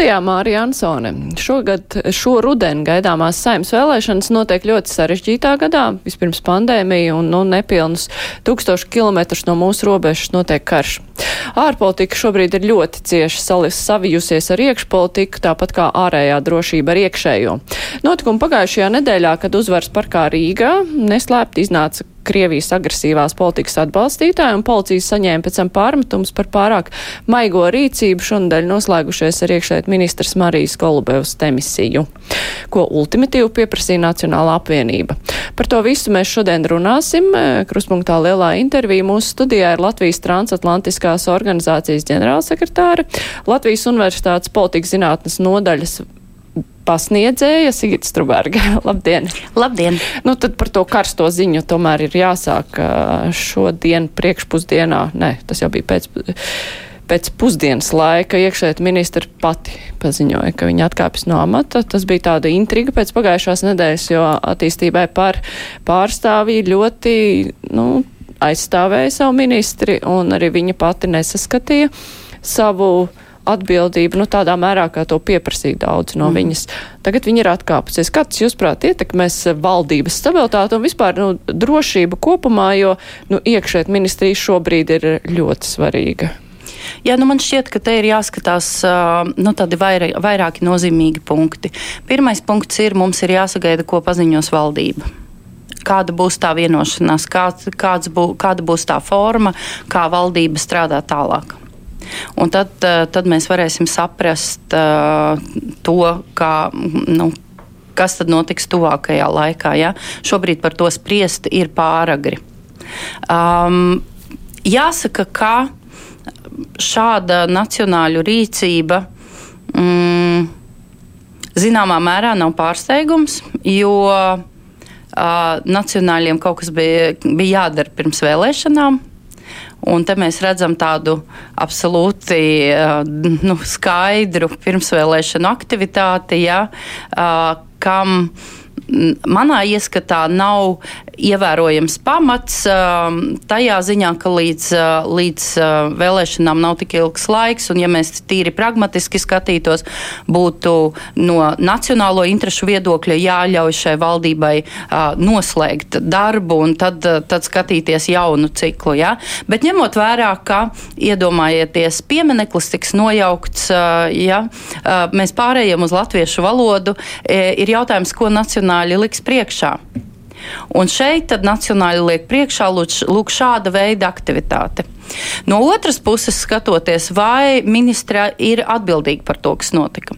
Studijā Mārija Ansone. Šogad, šo rudenu gaidāmās saimnes vēlēšanas notiek ļoti sarežģītā gadā. Vispirms pandēmija un nu, nepilnus tūkstošu kilometrus no mūsu robežas notiek karš. Ārpolitika šobrīd ir ļoti cieši savijusies ar iekšpolitiku, tāpat kā ārējā drošība ar iekšējo. Notikumi pagājušajā nedēļā, kad uzvaras parkā Rīgā, neslēpti iznāca Krievijas agresīvās politikas atbalstītāji, un policija saņēma pēc tam pārmetums par pārāk maigo rīcību šonadēļ noslēgušies ar iekšēt ministrs Marijas Kolubevas demisiju, ko ultimatīvi pieprasīja Nacionālā apvienība. Par to visu mēs šodien runāsim. Kruspunktā lielā intervija mūsu studijā ir Latvijas transatlantiskās organizācijas ģenerālsekretāra, Latvijas Universitātes politikas zinātnes nodaļas pasniedzēja Sigita Struberga. Labdien! Labdien! Nu, tad par to karsto ziņu tomēr ir jāsāk šodien priekšpusdienā. Nē, tas jau bija pēc. Pēc pusdienas laika iekšēt ministra pati paziņoja, ka viņa atkāpjas no amata. Tas bija tāda intriga pēc pagājušās nedēļas, jo attīstībai par pārstāvī ļoti, nu, aizstāvēja savu ministri, un arī viņa pati nesaskatīja savu uh, atbildību, nu, tādā mērā, kā to pieprasīja daudz no mm. viņas. Tagad viņa ir atkāpusies. Kāds, jūsuprāt, ietekmēs valdības stabilitāti un vispār nu, drošību kopumā, jo nu, iekšēt ministrija šobrīd ir ļoti svarīga? Jā, nu man šķiet, ka te ir jāskatās nu, tādi vairāk, vairāki nozīmīgi punkti. Pirmais punkts ir, mums ir jāsagaida, ko paziņos valdība kāda būs tā vienošanās, kāds, bū, kāda būs tā forma, kā valdība strādā tālāk. Un tad, eh, tad mēs varēsim saprast uh, to, kā. Nu, kas tad notiks tuvākajā laikā. Ja? Šobrīd par to spriest ir pāragri. Um, jāsaka, ka šāda nacionāla rīcība mm, zināmā mērā nav pārsteigums, jo uh, nacionāļiem kaut kas bija, bija jādara pirms vēlēšanām. Un te mēs redzam tādu absolūti nu, skaidru pirmsvēlēšanu aktivitāti, ja, kam manā ieskatā nav ievērojams pamats tajā ziņā, ka līdz, līdz vēlēšanām nav tik ilgs laiks, un ja mēs tīri pragmatiski skatītos, būtu no nacionālo interešu viedokļa jāļauj šai valdībai noslēgt darbu un tad, tad skatīties jaunu ciklu. Ja? Bet ņemot vērā, ka iedomājieties, piemineklis tiks nojaukts, ja mēs pārējiem uz latviešu valodu, ir jautājums, ko nacionāļi liks priekšā. Un šeit tad nacionāli liek priekšā lūk šāda veida aktivitāte. No otras puses, skatoties, vai ministra ir atbildīga par to, kas notika.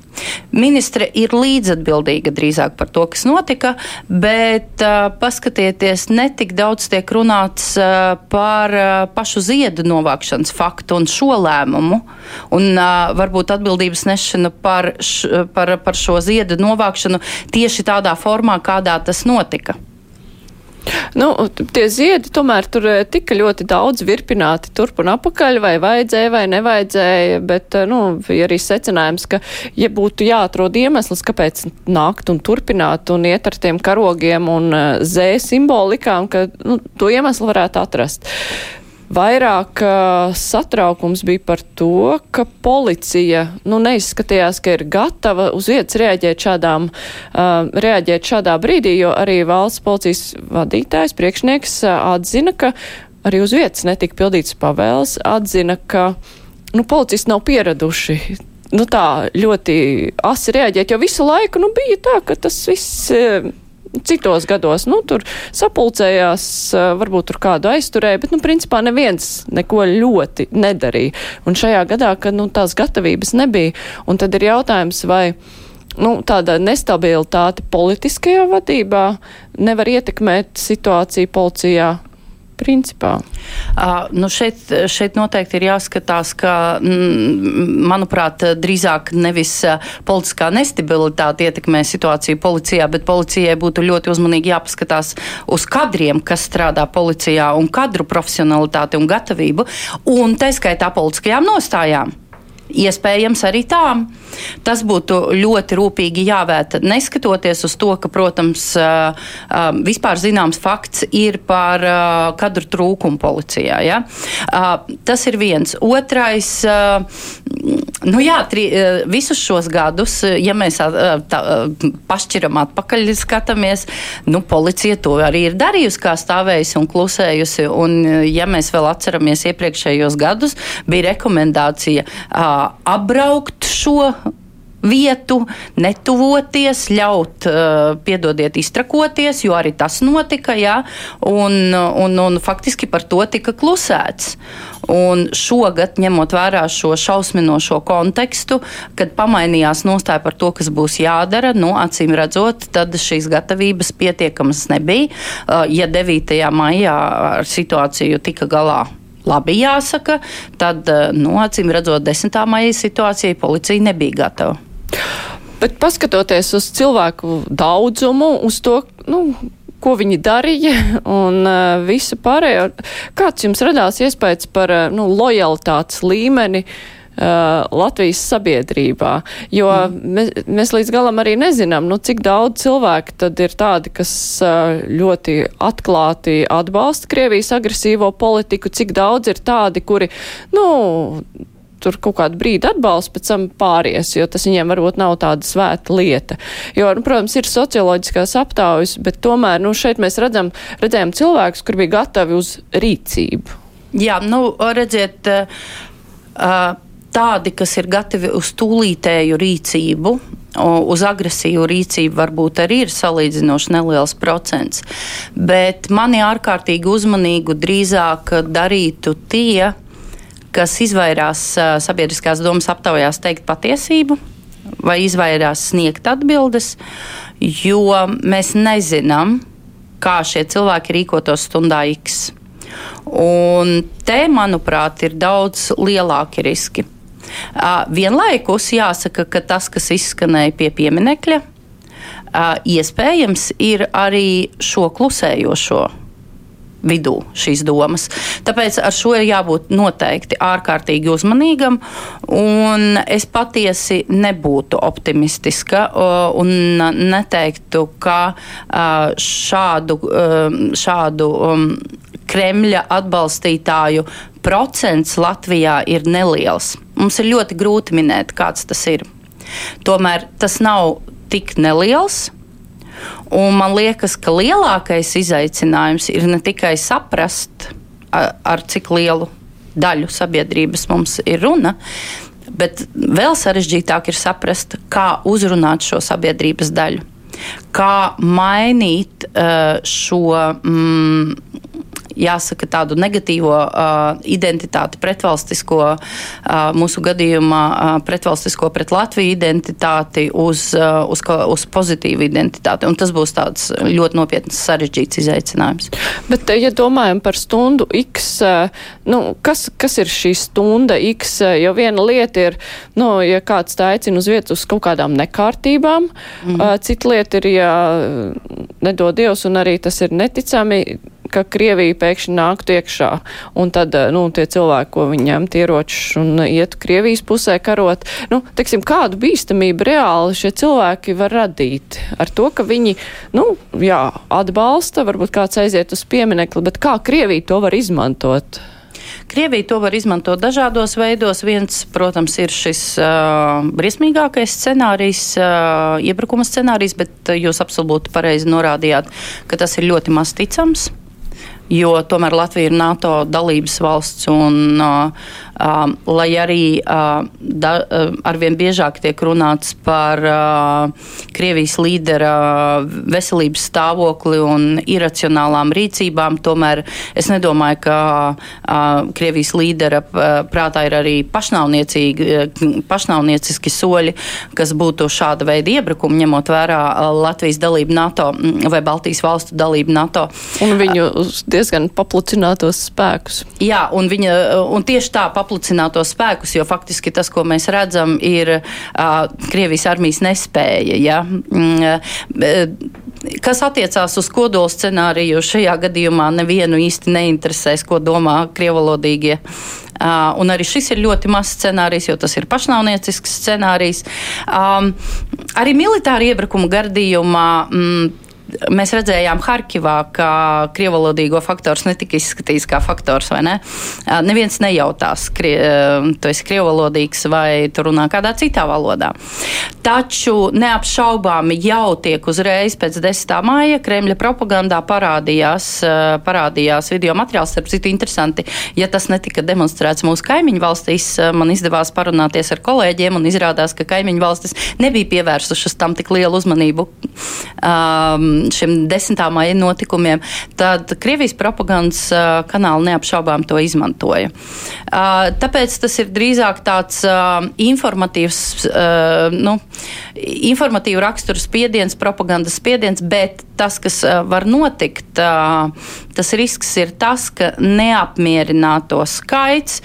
Ministre ir līdzatbildīga drīzāk par to, kas notika, bet uh, paskatieties, netik daudz tiek runāts uh, par uh, pašu ziedu novākšanas faktu un šo lēmumu, un uh, varbūt atbildības nešanu par, š, par, par šo ziedu novākšanu tieši tādā formā, kādā tas notika. Nu, tie ziedi tomēr tur eh, tika ļoti daudz virpināti turp un apakaļ, vai vajadzēja vai nevajadzēja, bet, eh, nu, bija arī secinājums, ka, ja būtu jāatrod iemesls, kāpēc nākt un turpināt un iet ar tiem karogiem un eh, zē simbolikām, ka, nu, to iemeslu varētu atrast. Vairāk uh, satraukums bija par to, ka policija nu, neizskatījās, ka ir gatava uz vietas reaģēt, šādām, uh, reaģēt šādā brīdī, jo arī valsts policijas vadītājs, priekšnieks uh, atzina, ka arī uz vietas netika pildīts pavēles, atzina, ka nu, policisti nav pieraduši nu, tā ļoti asi reaģēt, jo visu laiku nu, bija tā, ka tas viss citos gados, nu, tur sapulcējās, varbūt tur kādu aizturēja, bet, nu, principā neviens neko ļoti nedarīja. Un šajā gadā, kad, nu, tās gatavības nebija, un tad ir jautājums, vai nu, tāda nestabilitāte politiskajā vadībā nevar ietekmēt situāciju policijā principā? Uh, nu šeit, šeit noteikti ir jāskatās, ka, manuprāt, drīzāk nevis politiskā nestabilitāte ietekmē situāciju policijā, bet policijai būtu ļoti uzmanīgi jāpaskatās uz kadriem, kas strādā policijā, un kadru profesionalitāti un gatavību, un tā skaitā politiskajām nostājām. Iespējams, arī tā. Tas būtu ļoti rūpīgi jāvērtē. Neskatoties uz to, ka, protams, vispār zināms fakts ir par kadru trūkumu policijā. Ja? Tas ir viens. Otrais, nu jā, tri, visus šos gadus, ja mēs tā, pašķiram atpakaļ skatāmies, nu, policija to arī ir darījusi, kā stāvējusi un klusējusi. Un, ja mēs vēl atceramies iepriekšējos gadus, bija rekomendācija apbraukt šo vietu, netuvoties, ļaut, uh, piedodiet, iztrakoties, jo arī tas notika, jā, un, un, un faktiski par to tika klusēts. Un šogad, ņemot vērā šo šausminošo kontekstu, kad pamainījās nostāja par to, kas būs jādara, nu, acīm redzot, tad šīs gatavības pietiekamas nebija. Uh, ja 9. maijā ar situāciju tika galā labi jāsaka, tad, eh, nu, acīm redzot, 10. maija situācijai policija nebija gatava. Bet paskatoties uz cilvēku daudzumu, uz to, nu, ko viņi darīja un uh, visu pārējo, kāds jums radās iespējas par uh, nu, lojalitātes līmeni? Uh, Latvijas sabiedrībā. Jo mm. mēs, mēs līdz galam arī nezinām, nu, cik daudz cilvēku tad ir tādi, kas uh, ļoti atklāti atbalsta Krievijas agresīvo politiku, cik daudz ir tādi, kuri, nu, tur kaut kādu brīdi atbalsts, pēc tam pāries, jo tas viņiem varbūt nav tāda svēta lieta. Jo, nu, protams, ir socioloģiskās aptaujas, bet tomēr, nu, šeit mēs redzam, redzējām cilvēkus, kur bija gatavi uz rīcību. Jā, nu, redziet, uh, tādi, kas ir gatavi uz tūlītēju rīcību, uz agresīvu rīcību varbūt arī ir salīdzinoši neliels procents. Bet mani ārkārtīgi uzmanīgu drīzāk darītu tie, kas izvairās sabiedriskās domas aptaujās teikt patiesību vai izvairās sniegt atbildes, jo mēs nezinām, kā šie cilvēki rīkotos stundā X. Un te, manuprāt, ir daudz lielāki riski. Vienlaikus jāsaka, ka tas, kas izskanēja pie pieminekļa, iespējams ir arī šo klusējošo vidū šīs domas. Tāpēc ar šo ir jābūt noteikti ārkārtīgi uzmanīgam. Es patiesi nebūtu optimistiska un neteiktu, ka šādu, šādu Kremļa atbalstītāju procents Latvijā ir neliels. Mums ir ļoti grūti minēt, kāds tas ir. Tomēr tas nav tik neliels. Un man liekas, ka lielākais izaicinājums ir ne tikai saprast, ar, ar cik lielu daļu sabiedrības mums ir runa, bet vēl sarežģītāk ir saprast, kā uzrunāt šo sabiedrības daļu. Kā mainīt uh, šo mm, jāsaka, tādu negatīvo uh, identitāti, pretvalstisko, uh, mūsu gadījumā uh, pretvalstisko pret Latviju identitāti uz, uh, uz, uz pozitīvu identitāti. Un tas būs tāds ļoti nopietns sarežģīts izaicinājums. Bet, ja domājam par stundu X, nu, kas, kas ir šī stunda X? Jo viena lieta ir, nu, ja kāds tā aicina uz vietu uz kaut kādām nekārtībām, mm. cita lieta ir, ja nedod Dievs, un arī tas ir neticami ka Krievija pēkšņi nāktu iekšā, un tad, eh, nu, tie cilvēki, ko viņi ņemt ieročus un iet Krievijas pusē karot, nu, teiksim, kādu bīstamību reāli šie cilvēki var radīt ar to, ka viņi, nu, jā, atbalsta, varbūt kāds aiziet uz pieminekli, bet kā Krievija to var izmantot? Krievija to var izmantot dažādos veidos. Viens, protams, ir šis uh, briesmīgākais scenārijs, uh, iebrukuma scenārijs, bet jūs absolūti pareizi norādījāt, ka tas ir ļoti maz ticams jo tomēr Latvija ir NATO dalības valsts un uh, Um, lai arī uh, da, uh, arvien biežāk tiek runāts par uh, Krievijas līdera veselības stāvokli un iracionālām rīcībām, tomēr es nedomāju, ka uh, Krievijas līdera prātā ir arī pašnāvnieciski soļi, kas būtu šāda veida iebrukumi, ņemot vērā Latvijas dalību NATO vai Baltijas valstu dalību NATO. Un viņu diezgan paplucinātos spēkus. Jā, un, viņa, un tieši tā atlicinātos spēkus, jo faktiski tas, ko mēs redzam, ir uh, Krievijas armijas nespēja. Ja? Mm, kas attiecās uz kodola scenāriju, šajā gadījumā nevienu īsti neinteresēs, ko domā krievalodīgie Uh, un arī šis ir ļoti mazs scenārijs, jo tas ir pašnāvniecisks scenārijs. Um, arī militāra iebrukuma gadījumā. Mm, mēs redzējām Harkivā, ka krievalodīgo faktors netika izskatīts kā faktors, vai ne? Neviens nejautās, krie, tu esi krievalodīgs vai tu runā kādā citā valodā. Taču neapšaubāmi jau tiek uzreiz pēc 10. māja Kremļa propagandā parādījās, parādījās video materiāls, starp citu interesanti, ja tas netika demonstrēts mūsu kaimiņu valstīs, man izdevās parunāties ar kolēģiem un izrādās, ka kaimiņu valstis nebija pievērsušas tam tik lielu uzmanību. Um, šiem desmitā maija notikumiem, tad Krievijas propagandas kanāli neapšaubām to izmantoja. Tāpēc tas ir drīzāk tāds informatīvs, nu, informatīvu raksturu spiediens, propagandas spiediens, bet tas, kas var notikt, tas risks ir tas, ka neapmierināto skaits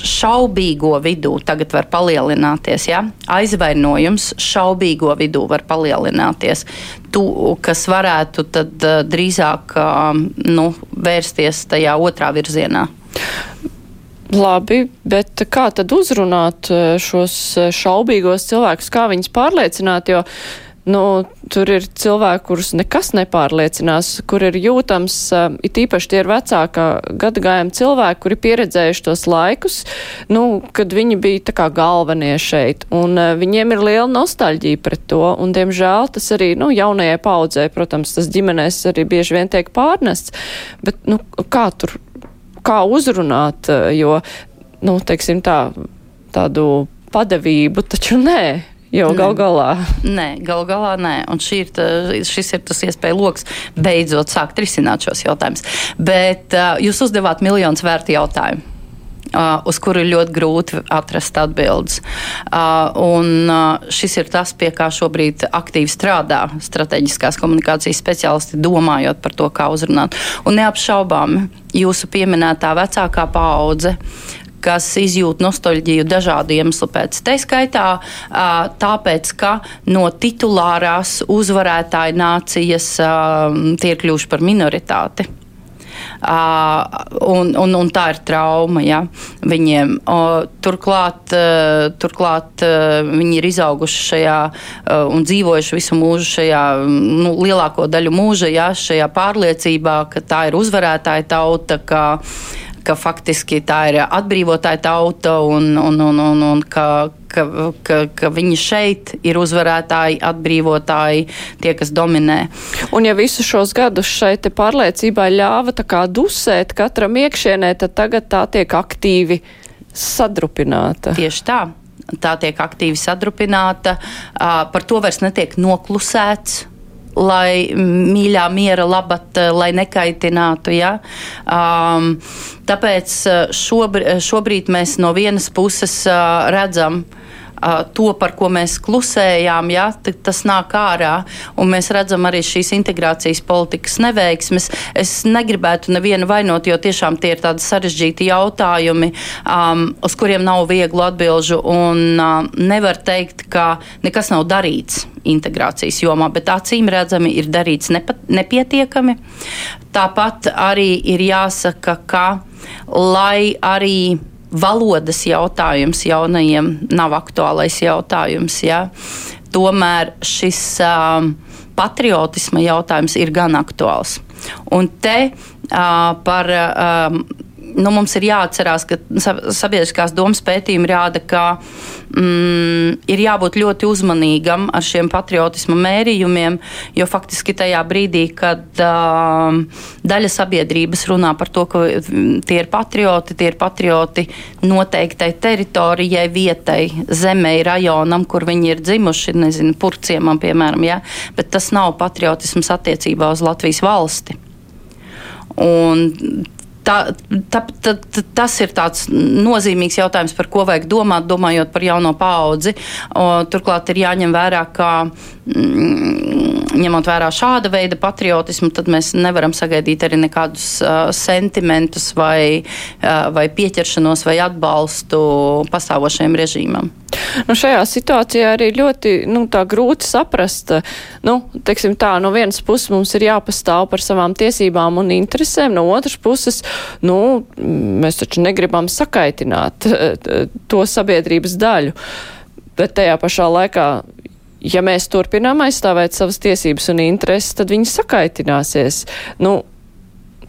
šaubīgo vidū tagad var palielināties. Ja? Aizvainojums šaubīgo vidū var palielināties tu, kas varētu tad uh, drīzāk uh, nu, vērsties tajā otrā virzienā. Labi, bet kā tad uzrunāt šos šaubīgos cilvēkus, kā viņus pārliecināt, jo nu, tur ir cilvēki, kurus nekas nepārliecinās, kur ir jūtams, uh, it īpaši tie ir vecākā gadagājuma cilvēki, kuri pieredzējuši tos laikus, nu, kad viņi bija tā kā galvenie šeit, un uh, viņiem ir liela nostalģija pret to, un, diemžēl, tas arī, nu, jaunajai paudzē, protams, tas ģimenēs arī bieži vien tiek pārnests, bet, nu, kā tur, kā uzrunāt, jo, nu, teiksim tā, tādu padevību taču nē. Jo gal galā. Nē, gal galā nē. Un ir tā, šis ir tas iespēja lokus beidzot sākt risināt šos jautājumus. Bet uh, jūs uzdevāt miljonus vērtu jautājumu. Uh, uz kuru ir ļoti grūti atrast atbildes. Uh, un, uh, šis ir tas, pie kā šobrīd aktīvi strādā strateģiskās komunikācijas speciālisti, domājot par to, kā uzrunāt. Un neapšaubāmi jūsu pieminētā vecākā paudze kas izjūt nostalģiju dažādu iemeslu pēc. Tā skaitā tāpēc, ka no titulārās uzvarētāja nācijas tie ir kļuvuši par minoritāti. Uh, un, un, un tā ir trauma ja, viņiem. Uh, turklāt, uh, turklāt uh, viņi ir izauguši šajā uh, un dzīvojuši visu mūžu šajā, nu, lielāko daļu mūža, ja, šajā pārliecībā, ka tā ir uzvarētāja tauta, ka ka faktiski tā ir atbrīvotāja tauta un, un, un, un, un ka, ka, ka, ka viņi šeit ir uzvarētāji, atbrīvotāji, tie, kas dominē. Un ja visus šos gadus šeit pārliecībā ļāva tā kā dusēt katram iekšienē, tad tagad tā tiek aktīvi sadrupināta. Tieši tā. Tā tiek aktīvi sadrupināta, par to vairs netiek noklusēts lai mīļā miera labat, eh, lai nekaitinātu. Ja? Um, tāpēc eh, šobrīd, šobrīd mēs no vienas puses uh, redzam, uh, to, par ko mēs klusējām, ja, tas nāk ārā. Mēs redzam arī šīs integrācijas politikas neveiksmes. Es negribētu nevienu vainot, jo tiešām tie ir tādi sarežģīti jautājumi, um, uz kuriem nav vieglu atbilžu. Un uh, nevar teikt, ka nekas nav darīts integrācijas jomā, bet acīm redzami ir darīts nepa, nepietiekami. Tāpat arī ir jāsaka, ka lai arī valodas jautājums jaunajiem nav aktuālais jautājums. Ja? Tomēr šis um, patriotisma jautājums ir gan aktuāls. Un te uh, par. Um, nu, mums ir jāatcerās, ka sabiedriskās domas pētījumi rāda, ka mm, ir jābūt ļoti uzmanīgam ar šiem patriotisma mērījumiem, jo faktiski tajā brīdī, kad uh, daļa sabiedrības runā par to, ka tie ir patrioti, tie ir patrioti noteiktai teritorijai, vietai, zemei, rajonam, kur viņi ir dzimuši, nezinu, purciemam, piemēram, ja? bet tas nav patriotisms attiecībā uz Latvijas valsti. Un Tā, tā, tā, tas ir tāds nozīmīgs jautājums, par ko vajag domāt, domājot par jauno paudzi. O, turklāt ir jāņem vērā, ka ņemot vērā šāda veida patriotismu, tad mēs nevaram sagaidīt arī nekādus uh, sentimentus vai, uh, vai pieķeršanos vai atbalstu pastāvošajam režīmam. Nu, šajā situācijā arī ļoti nu, grūti saprast, nu, teiksim tā, no vienas puses mums ir jāpastāv par savām tiesībām un interesēm, no otras puses, nu, mēs taču negribam sakaitināt eh, to sabiedrības daļu. Bet tajā pašā laikā ja mēs turpinām aizstāvēt savas tiesības un intereses, tad viņi sakaitināsies. Nu,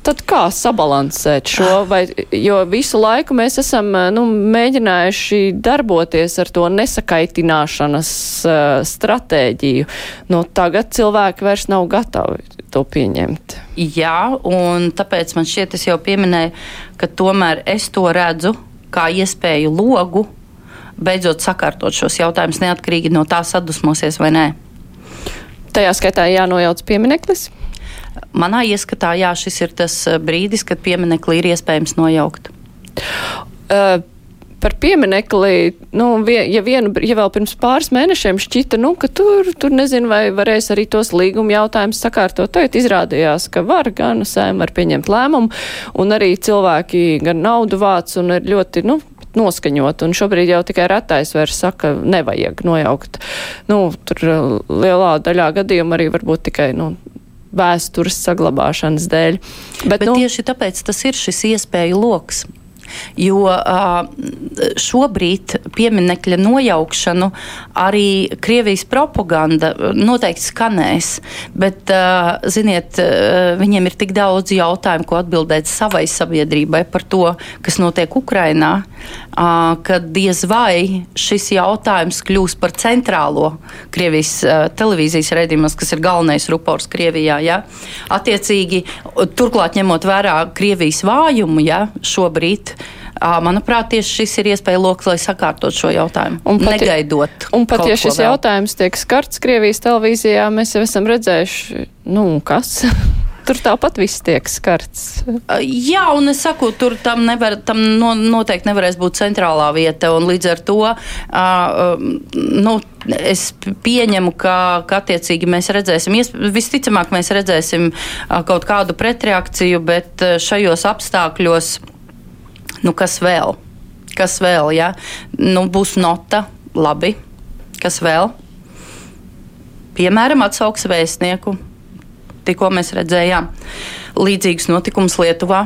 Tad kā sabalansēt šo, vai, jo visu laiku mēs esam nu, mēģinājuši darboties ar to nesakaitināšanas uh, stratēģiju. Nu, tagad cilvēki vairs nav gatavi to pieņemt. Jā, un tāpēc man šķiet, es jau pieminēju, ka tomēr es to redzu kā iespēju logu beidzot sakārtot šos jautājumus neatkarīgi no tā sadusmosies vai nē. Tajā skaitā jānojauc piemineklis. Manā ieskatā, jā, šis ir tas eh, brīdis, kad pieminekli ir iespējams nojaukt. Uh, par pieminekli, nu, ja, vienu, ja vēl pirms pāris mēnešiem šķita, nu, ka tur, tur nezinu, vai varēs arī tos līguma jautājumus sakārtot. Tagad izrādījās, ka var gan sēm var pieņemt lēmumu, un arī cilvēki gan naudu vāc un ir ļoti, nu, noskaņot, un šobrīd jau tikai retais vairs saka, nevajag nojaukt. Nu, tur lielā daļā gadījumu arī varbūt tikai, nu, vēstures saglabāšanas dēļ. Bet, Bet nu, tieši tāpēc tas ir šis iespēju lokus. Jo šobrīd pieminekļa nojaukšanu arī Krievijas propaganda noteikti skanēs, bet, ziniet, viņiem ir tik daudz jautājumu, ko atbildēt savai sabiedrībai par to, kas notiek Ukrainā, ka diez vai šis jautājums kļūs par centrālo Krievijas televīzijas redzējumus, kas ir galvenais rupors Krievijā. Ja? Attiecīgi, turklāt ņemot vērā Krievijas vājumu ja, šobrīd. Manuprāt, tieši šis ir iespēja loks, lai sakārtot šo jautājumu. Un pat, negaidot. Un pat, ja šis vēl. jautājums tiek skarts Krievijas televīzijā, mēs jau esam redzējuši, nu, kas. Tur tāpat viss tiek skarts. Jā, un es saku, tur tam, nevar, tam no, noteikti nevarēs būt centrālā vieta. Līdz ar to uh, nu, es pieņemu, ka, ka attiecīgi mēs redzēsim, visticamāk, mēs redzēsim uh, kaut kādu pretreakciju, bet šajos apstākļos, nu, kas vēl? Kas vēl, ja? Nu, būs nota, labi. Kas vēl? Piemēram, atsauks vēstnieku tikko mēs redzējām līdzīgus notikumus Lietuvā.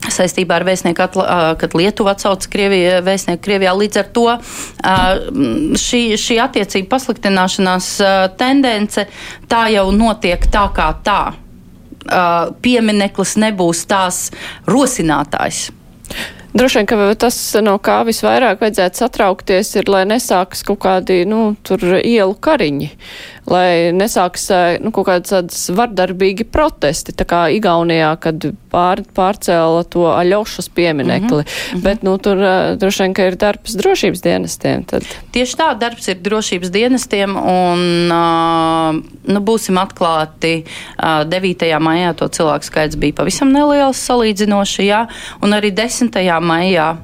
Saistībā ar vēstnieku, atla, kad Lietuva atsauca Krieviju, vēstnieku Krievijā, līdz ar to šī, šī attiecība pasliktināšanās tendence tā jau notiek tā kā tā. Piemineklis nebūs tās rosinātājs. Droši vien, ka tas, no kā visvairāk vajadzētu satraukties, ir, lai nesākas kaut kādi, nu, tur ielu kariņi lai nesāks nu, kaut kādas vardarbīgi protesti, tā kā Igaunijā, kad pār, pārcēla to Aļošas pieminekli. Mm -hmm. Bet, nu, tur droši vien, ka ir darbs drošības dienestiem. Tad. Tieši tā, darbs ir drošības dienestiem, un, nu, būsim atklāti, 9. maijā to cilvēku skaits bija pavisam neliels salīdzinoši, jā, un arī 10. maijā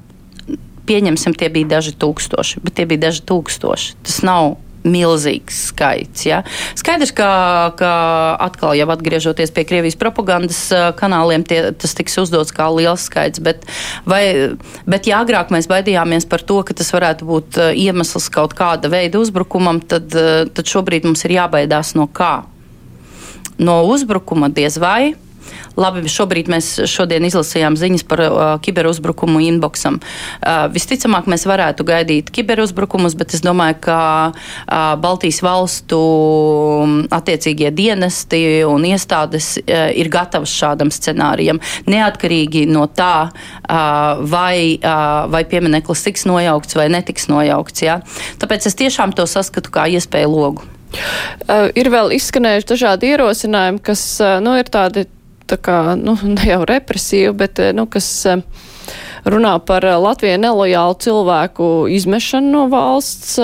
pieņemsim, tie bija daži tūkstoši, bet tie bija daži tūkstoši. Tas nav milzīgs skaits. Ja? Skaidrs, ka, ka atkal jau atgriežoties pie Krievijas propagandas kanāliem, tie, tas tiks uzdots kā liels skaits. Bet, vai, bet ja agrāk mēs baidījāmies par to, ka tas varētu būt iemesls kaut kāda veida uzbrukumam, tad, tad šobrīd mums ir jābaidās no kā? No uzbrukuma diez vai Labi, šobrīd mēs šodien izlasījām ziņas par uh, kiberuzbrukumu inboxam. Uh, visticamāk, mēs varētu gaidīt kiberuzbrukumus, bet es domāju, ka uh, Baltijas valstu um, attiecīgie dienesti un iestādes uh, ir gatavas šādam scenārijam. Neatkarīgi no tā, uh, vai, uh, vai piemineklis tiks nojaukts vai netiks nojaukts. Ja? Tāpēc es tiešām to saskatu kā iespēju logu. Uh, ir vēl izskanējuši dažādi ierosinājumi, kas uh, nu, ir tādi tā kā, nu, ne jau represīvu, bet, eh, nu, kas eh, runā par eh, Latvijai nelojālu cilvēku izmešanu no valsts.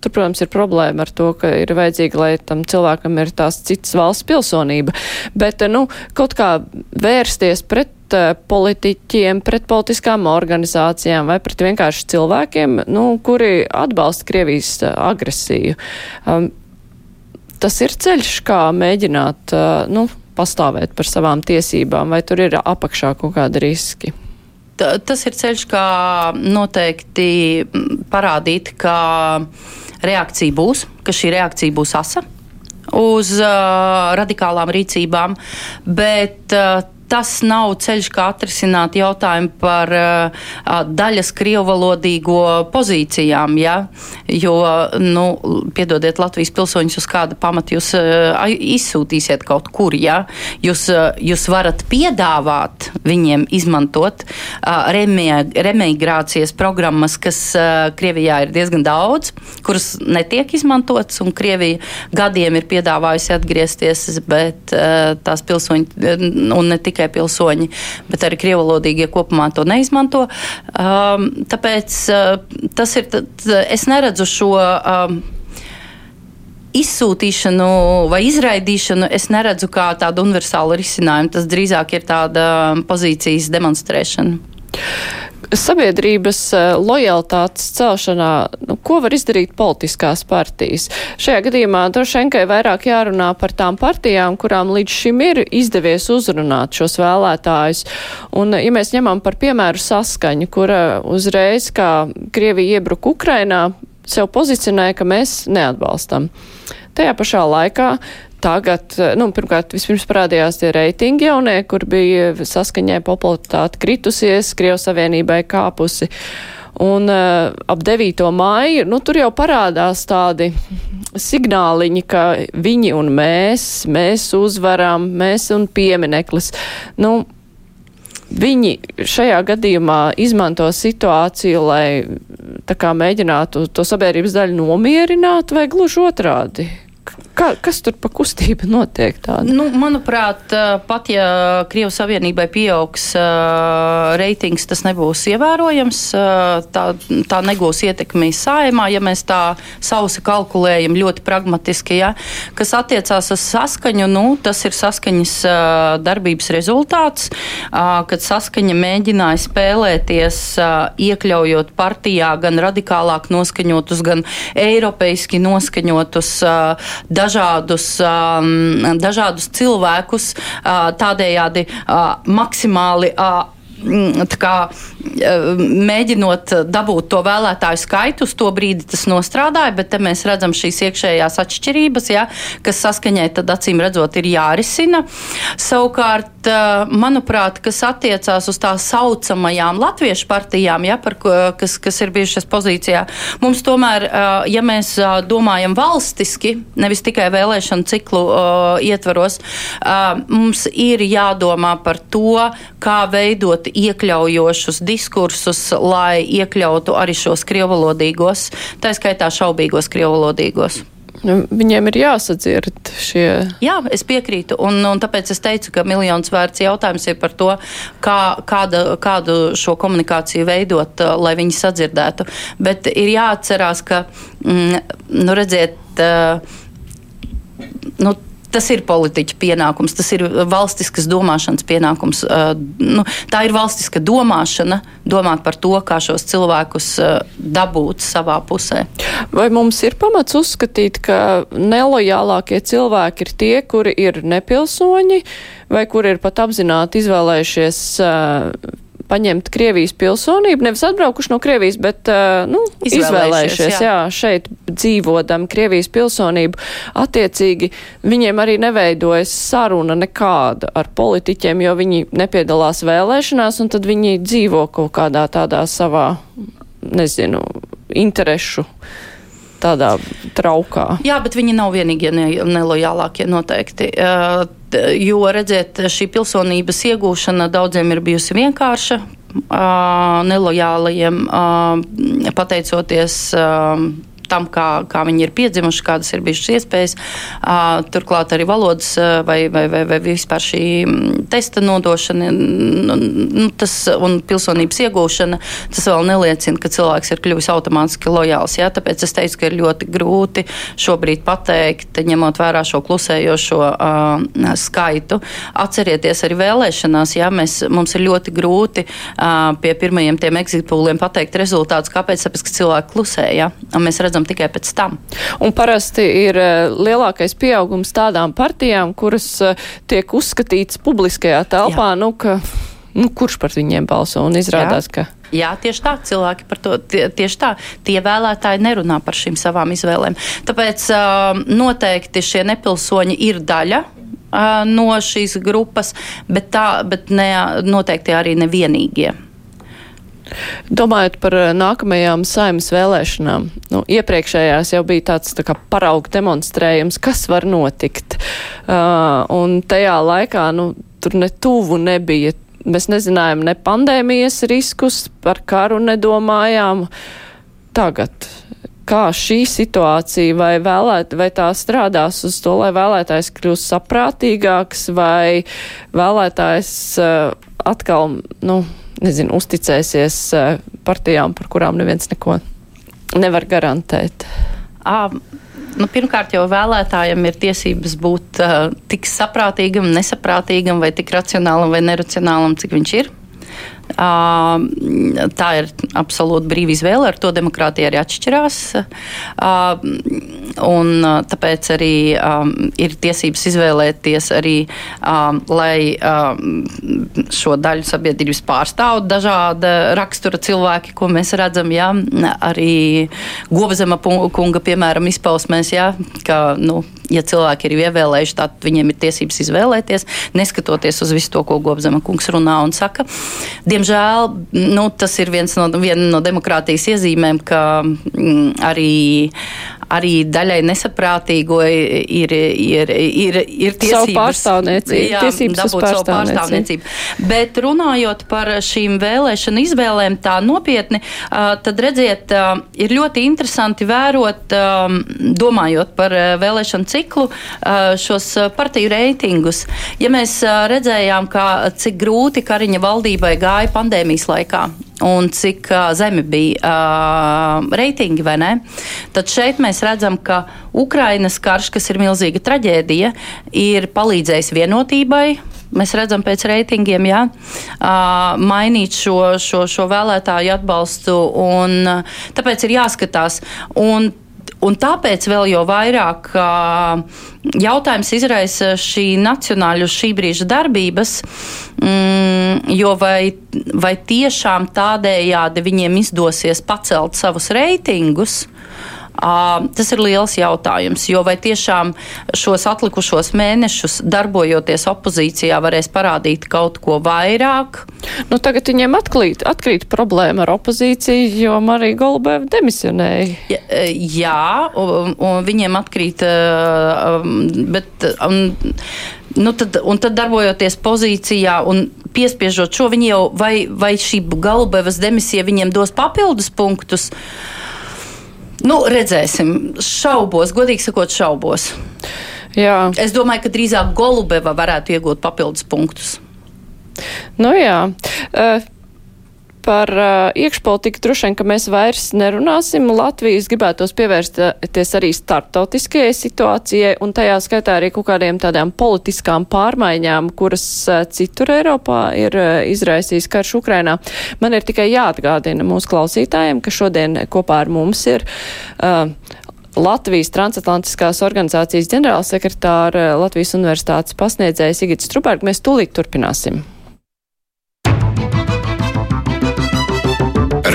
Tur, protams, ir problēma ar to, ka ir vajadzīga, lai tam cilvēkam ir tās citas valsts pilsonība. Bet, nu, kaut kā vērsties pret politiķiem, pret politiskām organizācijām vai pret vienkārši cilvēkiem, nu, kuri atbalsta Krievijas agresiju. Um, tas ir ceļš, kā mēģināt, uh, nu, pastāvēt par savām tiesībām, vai tur ir apakšā kaut kādi riski? tas ir ceļš, kā noteikti parādīt, ka reakcija būs, ka šī reakcija būs asa uz uh, radikālām rīcībām, bet uh, tas nav ceļš, kā atrisināt jautājumu par uh, daļas krievalodīgo pozīcijām, ja? jo, nu, piedodiet, Latvijas pilsoņus uz kāda pamata jūs uh, izsūtīsiet kaut kur, ja? jūs, uh, jūs varat piedāvāt viņiem izmantot uh, remigrācijas programmas, kas uh, Krievijā ir diezgan daudz, kuras netiek izmantotas, un Krievija gadiem ir piedāvājusi atgriezties, bet uh, tās pilsoņi, un ne tikai tikai pilsoņi, bet arī krievalodīgie kopumā to neizmanto. Um, tāpēc uh, tas ir, es neredzu šo. Um, izsūtīšanu vai izraidīšanu es neredzu kā tādu universālu risinājumu. Tas drīzāk ir tāda pozīcijas demonstrēšana sabiedrības eh, lojalitātes celšanā, nu, ko var izdarīt politiskās partijas? Šajā gadījumā ka vairāk jārunā par tām partijām, kurām līdz šim ir izdevies uzrunāt šos vēlētājus. Un, ja mēs ņemam par piemēru saskaņu, kura uzreiz, kā Krievija iebruka Ukrainā, sev pozicionēja, ka mēs neatbalstam. Tajā pašā laikā Tagad, nu, pirmkārt, vispirms parādījās tie reitingi jaunie, kur bija saskaņai popularitāte kritusies, Krievijas Savienībai kāpusi. Un uh, ap 9. māju, nu, tur jau parādās tādi signāliņi, ka viņi un mēs, mēs uzvaram, mēs un piemineklis. Nu, viņi šajā gadījumā izmanto situāciju, lai kā mēģinātu to sabiedrības daļu nomierināt, vai gluži otrādi? Kā, kas tur pa kustību notiek tāda? Nu, manuprāt, pat ja Krievijas Savienībai pieaugs uh, reitings, tas nebūs ievērojams. Uh, tā, tā negūs ietekmi saimā, ja mēs tā sausi kalkulējam ļoti pragmatiski. Ja? Kas attiecās uz saskaņu, nu, tas ir saskaņas uh, darbības rezultāts, kad saskaņa mēģināja spēlēties, iekļaujot partijā gan radikālāk noskaņotus, gan eiropeiski noskaņotus. Uh, dažādus, um, dažādus cilvēkus, uh, tādējādi uh, maksimāli. Uh, kā, mēģinot dabūt to vēlētāju skaitu, uz to brīdi tas nostrādāja, bet te mēs redzam šīs iekšējās atšķirības, ja, kas saskaņai tad acīm redzot ir jārisina. Savukārt, manuprāt, kas attiecās uz tā saucamajām latviešu partijām, ja, par, kas, kas ir bijušas pozīcijā, mums tomēr, ja mēs domājam valstiski, nevis tikai vēlēšanu ciklu ietvaros, mums ir jādomā par to, kā veidot iekļaujošus diskursus, lai iekļautu arī šos krievalodīgos, tā skaitā šaubīgos krievalodīgos. Nu, viņiem ir jāsadzird šie. Jā, es piekrītu. Un, un tāpēc es teicu, ka miljons vērts jautājums ir par to, kā, kāda, kādu šo komunikāciju veidot, lai viņi sadzirdētu. Bet ir jāatcerās, ka, mm, nu, redziet, nu, tas ir politiķa pienākums, tas ir valstiskas domāšanas pienākums. Uh, nu, tā ir valstiska domāšana, domāt par to, kā šos cilvēkus uh, dabūt savā pusē. Vai mums ir pamats uzskatīt, ka nelojālākie cilvēki ir tie, kuri ir nepilsoņi, vai kuri ir pat apzināti izvēlējušies uh, paņemt Krievijas pilsonību, nevis atbraukuši no Krievijas, bet uh, nu, izvēlējušies, izvēlējušies jā. Jā, šeit dzīvodam Krievijas pilsonību. Attiecīgi viņiem arī neveidojas saruna nekāda ar politiķiem, jo viņi nepiedalās vēlēšanās, un tad viņi dzīvo kaut kādā tādā savā, nezinu, interešu tādā traukā. Jā, bet viņi nav vienīgie nelojālākie noteikti. Uh, jo, redziet, šī pilsonības iegūšana daudziem ir bijusi vienkārša. Uh, nelojālajiem, uh, pateicoties tam, kā, kā viņi ir piedzimuši, kādas ir bijušas iespējas. Turklāt arī valodas vai, vai, vai, vai vispār šī testa nodošana nu, nu, tas, un pilsonības iegūšana, tas vēl neliecina, ka cilvēks ir kļuvis automātiski lojāls. Jā? Tāpēc es teicu, ka ir ļoti grūti šobrīd pateikt, ņemot vērā šo klusējošo uh, skaitu. Atcerieties arī vēlēšanās, jā, mēs, mums ir ļoti grūti uh, pie pirmajiem tiem exitpūliem pateikt rezultātus. Kāpēc? Tāpēc, ka cilvēki klusēja. Mēs redzam, redzam tikai pēc tam. Un parasti ir eh, lielākais pieaugums tādām partijām, kuras eh, tiek uzskatītas publiskajā telpā, Jā. nu, ka nu, kurš par viņiem balso. Un izrādās, Jā. ka. Jā, tieši tā, cilvēki par to tie, tieši tā. Tie vēlētāji nerunā par šīm savām izvēlēm. Tāpēc uh, noteikti šie nepilsoņi ir daļa uh, no šīs grupas, bet, tā, bet ne, noteikti arī nevienīgie. Domājot par eh, nākamajām saimnes vēlēšanām, nu, iepriekšējās jau bija tāds tā kā parauga demonstrējums, kas var notikt. Uh, un tajā laikā, nu, tur ne tuvu nebija. Mēs nezinājām ne pandēmijas riskus, par karu nedomājām. Tagad kā šī situācija vai, vēlēt, vai tā strādās uz to, lai vēlētājs kļūst saprātīgāks vai vēlētājs uh, atkal, nu, nezinu, uzticēsies uh, partijām, par kurām neviens neko nevar garantēt. À, nu, pirmkārt, jau vēlētājiem ir tiesības būt uh, tik saprātīgam, nesaprātīgam, vai tik racionālam vai neracionālam, cik viņš ir. Tā ir absolūti brīva izvēle, ar to demokrātija arī atšķirās. Un tāpēc arī ir tiesības izvēlēties arī, lai šo daļu sabiedrības pārstāv dažāda rakstura cilvēki, ko mēs redzam, jā, arī Govzema kunga, piemēram, izpausmēs, jā, ka, nu, ja cilvēki ir ievēlējuši, tad viņiem ir tiesības izvēlēties, neskatoties uz visu to, ko Gobzema kungs runā un saka. Diemžēl nu, tas ir viens no, viena no demokrātijas iezīmēm, ka mm, arī arī daļai nesaprātīgo ir, ir, ir, ir tiesības pārstāvniecību, jā, dabūt savu pārstāvniecību. Bet runājot par šīm vēlēšanu izvēlēm tā nopietni, tad redziet, ir ļoti interesanti vērot, domājot par vēlēšanu ciklu, šos partiju reitingus. Ja mēs redzējām, kā, cik grūti Kariņa valdībai gāja pandēmijas laikā, un cik uh, zemi bija uh, reitingi, vai ne? Tad šeit mēs redzam, ka Ukrainas karš, kas ir milzīga traģēdija, ir palīdzējis vienotībai. Mēs redzam pēc reitingiem, jā, uh, mainīt šo, šo, šo vēlētāju atbalstu, un uh, tāpēc ir jāskatās. Un Un tāpēc vēl jau vairāk jautājums izraisa šī nacionāļu šī brīža darbības, mm, jo vai, vai tiešām tādējādi viņiem izdosies pacelt savus reitingus, Tas ir liels jautājums, jo vai tiešām šos atlikušos mēnešus darbojoties opozīcijā varēs parādīt kaut ko vairāk? Nu, tagad viņiem atklīt, atkrīt problēma ar opozīciju, jo Marija Golubēva demisionēja. Jā, jā un, un viņiem atkrīt, bet. Un, Nu tad, un tad darbojoties pozīcijā un piespiežot šo, viņi jau vai, vai šī Galubevas demisija viņiem dos papildus punktus. Uh, Nu, redzēsim, šaubos, godīgi sakot, šaubos. Jā. Es domāju, ka drīzāk Golubeva varētu iegūt papildus punktus. Nu jā. Uh, par uh, iekšpolitiku droši vien, ka mēs vairs nerunāsim. Latvijas gribētos pievērsties arī starptautiskajai situācijai un tajā skaitā arī kaut kādiem tādām politiskām pārmaiņām, kuras uh, citur Eiropā ir uh, izraisījis karš Ukrainā. Man ir tikai jāatgādina mūsu klausītājiem, ka šodien kopā ar mums ir. Uh, Latvijas transatlantiskās organizācijas ģenerālsekretāra Latvijas universitātes pasniedzēja Sigita Struberga. Mēs tūlīt turpināsim.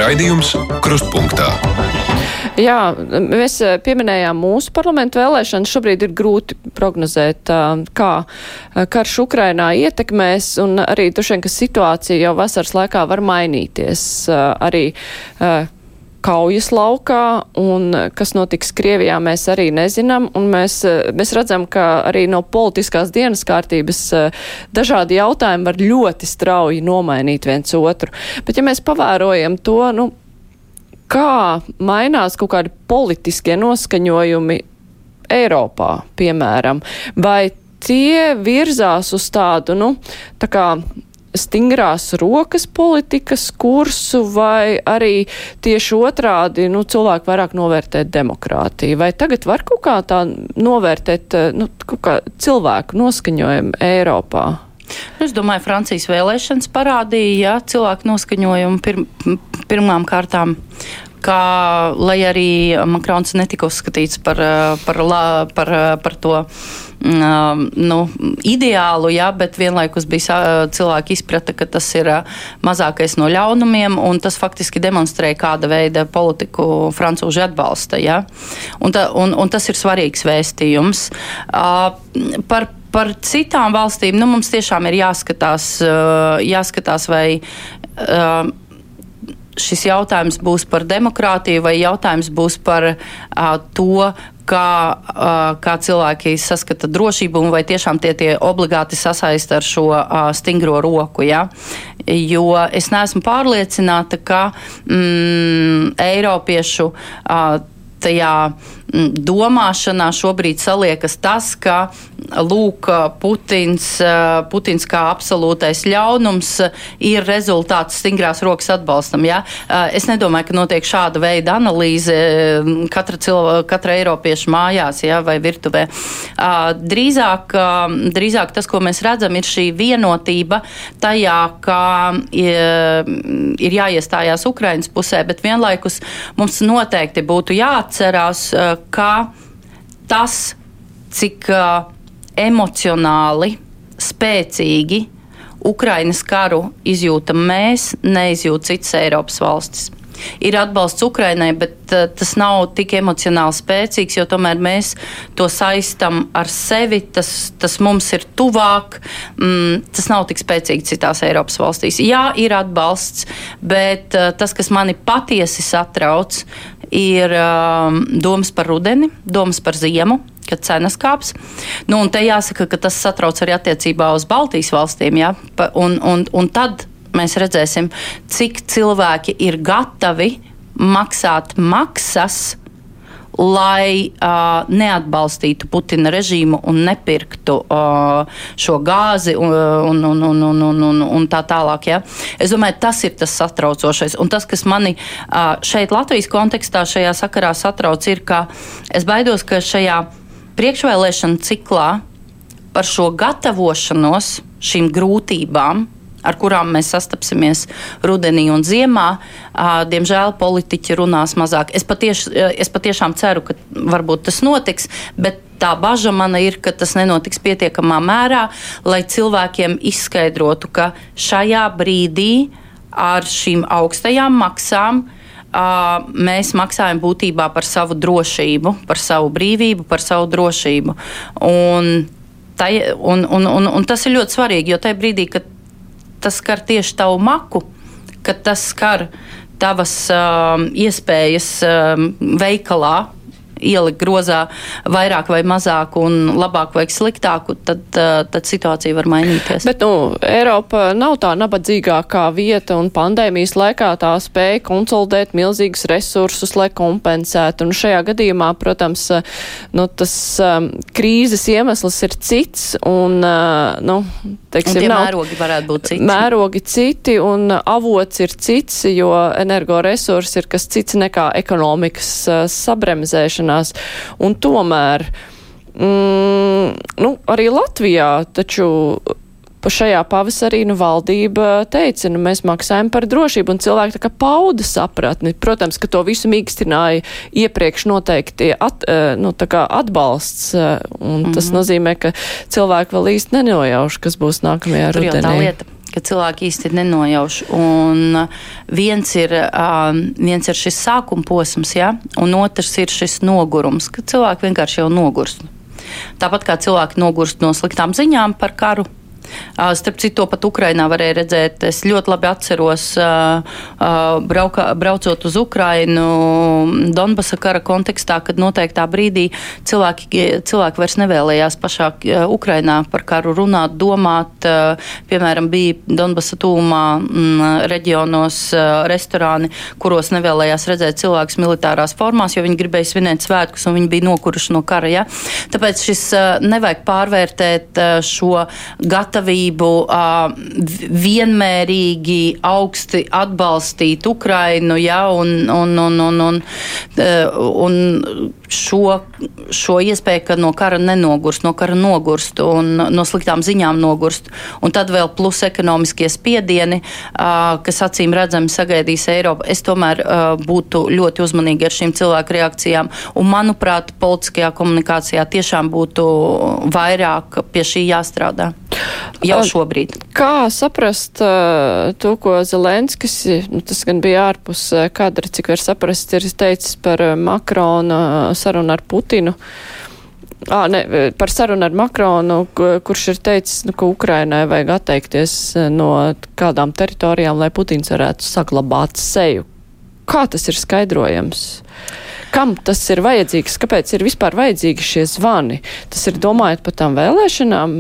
Raidījums Krustpunktā. Jā, mēs eh, pieminējām mūsu parlamentu vēlēšanas. Šobrīd ir grūti prognozēt, kā karš Ukrainā ietekmēs, un arī vien, ka situācija jau vasaras laikā var mainīties. Arī kaujas laukā, un kas notiks Krievijā, mēs arī nezinām, mēs, mēs redzam, ka arī no politiskās dienas kārtības dažādi jautājumi var ļoti strauji nomainīt viens otru. Bet ja mēs pavērojam to, nu, kā mainās kaut kādi politiskie noskaņojumi Eiropā, piemēram, vai tie virzās uz tādu, nu, tā kā stingrās rokas politikas kursu, vai arī tieši otrādi nu, cilvēki vairāk novērtēt demokrātiju? Vai tagad var kaut kā tā novērtēt nu, kā cilvēku noskaņojumu Eiropā? Es domāju, Francijas vēlēšanas parādīja ja, cilvēku noskaņojumu pir, pirmām kārtām ka, lai arī Makrons netika uzskatīts par, par, par, par, par to mm, nu, ideālu, jā, bet vienlaikus bija cilvēki izprata, ka tas ir mazākais no ļaunumiem, un tas faktiski demonstrēja, kāda veida politiku francūži atbalsta. Jā. Un, ta, un, un tas ir svarīgs vēstījums. Uh, par par citām valstīm nu, mums tiešām ir jāskatās, jāskatās vai šis jautājums būs par demokrātiju vai jautājums būs par uh, to, kā, uh, kā cilvēki saskata drošību un vai tiešām tie, tie obligāti sasaista ar šo uh, stingro roku. Ja? Jo es neesmu pārliecināta, ka mm, Eiropiešu uh, tajā domāšanā šobrīd saliekas tas, ka lūk, Putins, Putins kā absolūtais ļaunums ir rezultāts stingrās rokas atbalstam. Ja? Es nedomāju, ka notiek šāda veida analīze katra, cilvēka, katra Eiropieša mājās ja, vai virtuvē. Drīzāk, drīzāk tas, ko mēs redzam, ir šī vienotība tajā, ka ir jāiestājās Ukrainas pusē, bet vienlaikus mums noteikti būtu jāatcerās, ka tas, cik emocionāli spēcīgi Ukrainas karu izjūtam mēs, neizjūt citas Eiropas valstis. Ir atbalsts Ukrainai, bet uh, tas nav tik emocionāli spēcīgs, jo tomēr mēs to saistam ar sevi. Tas, tas mums ir tuvāk. Mm, tas nav tik spēcīgi citās Eiropas valstīs. Jā, ir atbalsts, bet uh, tas, kas mani patiesi satrauc, ir uh, domas par rudeni, domas par ziemu kad cenas kāps. Nu, un te jāsaka, ka tas satrauc arī attiecībā uz Baltijas valstīm. Ja? Un, un, un tad mēs redzēsim, cik cilvēki ir gatavi maksāt maksas. Lai uh, neatbalstītu Putina režīmu un nepirktu uh, šo gāzi un, un, un, un, un, un, un, un tā tālāk. Ja? Es domāju, tas ir tas satraucošais. Un tas, kas mani uh, šeit Latvijas kontekstā šajā sakarā satrauc, ir, ka es baidos, ka šajā priekšvēlēšana ciklā par šo gatavošanos šīm grūtībām, ar kurām mēs sastapsimies rudenī un ziemā, diemžēl politiķi runās mazāk. Es, patieš, es patiešām ceru, ka varbūt tas notiks, bet tā bažas man ir, ka tas nenotiks pietiekamā mērā, lai cilvēkiem izskaidrotu, ka šajā brīdī ar šīm augstajām maksām uh, mēs maksājam būtībā par savu drošību, par savu brīvību, par savu drošību. Un, tai, un, un, un, un tas ir ļoti svarīgi, jo tajā brīdī, kad tas skar tieši tavu maku, kad tas skar tavas uh, iespējas uh, veikalā ielikt grozā vairāk vai mazāk un labāk vai sliktāku, tad, eh, tad situācija var mainīties. Bet, nu, Eiropa nav tā nabadzīgākā vieta un pandēmijas laikā tā spēja konsolidēt milzīgus resursus, lai kompensētu. Un šajā gadījumā, protams, nu, tas um, krīzes iemesls ir cits un, uh, nu, teiksim, un nav. Mērogi varētu būt citi. Mērogi citi un avots ir cits, jo energoresursi ir kas cits nekā ekonomikas uh, sabremzēšana izgāšanās. Un tomēr, mm, nu, arī Latvijā taču šajā pavasarī nu, valdība teica, nu, mēs maksājam par drošību, un cilvēki tā kā pauda sapratni. Protams, ka to visu mīkstināja iepriekš noteikti at, eh, nu, atbalsts, eh, un mm -hmm. tas mhm. nozīmē, ka cilvēki vēl īsti nenojauš, kas būs nākamajā rudenī ka cilvēki īsti nenojauš. Un viens ir, um, viens ir šis sākuma posms, ja? un otrs ir šis nogurums, ka cilvēki vienkārši jau nogurst. Tāpat kā cilvēki nogurst no sliktām ziņām par karu, Starp citu, to pat Ukrainā varēja redzēt. Es ļoti labi atceros, brauka, braucot uz Ukrainu Donbasa kara kontekstā, kad noteiktā brīdī cilvēki, cilvēki vairs nevēlējās pašā Ukrainā par karu runāt, domāt. Piemēram, bija Donbasa tūmā reģionos restorāni, kuros nevēlējās redzēt cilvēkus militārās formās, jo viņi gribēja svinēt svētkus un viņi bija nokuruši no kara. Ja? Tāpēc šis nevajag pārvērtēt šo gatavu gatavību vienmērīgi augsti atbalstīt Ukrainu, ja, un, un, un, un, un, un šo, šo iespēju, ka no kara nenogurst, no kara nogurst un no sliktām ziņām nogurst. Un tad vēl plus ekonomiskie spiedieni, kas acīm redzami sagaidīs Eiropu. Es tomēr būtu ļoti uzmanīgi ar šīm cilvēku reakcijām. Un, manuprāt, politiskajā komunikācijā tiešām būtu vairāk pie šī jāstrādā. Jau šobrīd. Kā saprast to, ko Zelenskis, nu, tas gan bija ārpus kadra, cik var saprast, ir teicis par Makrona sarunu ar Putinu. À, ne, par sarunu ar Makronu, kurš ir teicis, nu, ka Ukrainai vajag atteikties no kādām teritorijām, lai Putins varētu saglabāt seju. Kā tas ir skaidrojams? Kam tas ir vajadzīgs? Kāpēc ir vispār vajadzīgi šie zvani? Tas ir domājot par tām vēlēšanām,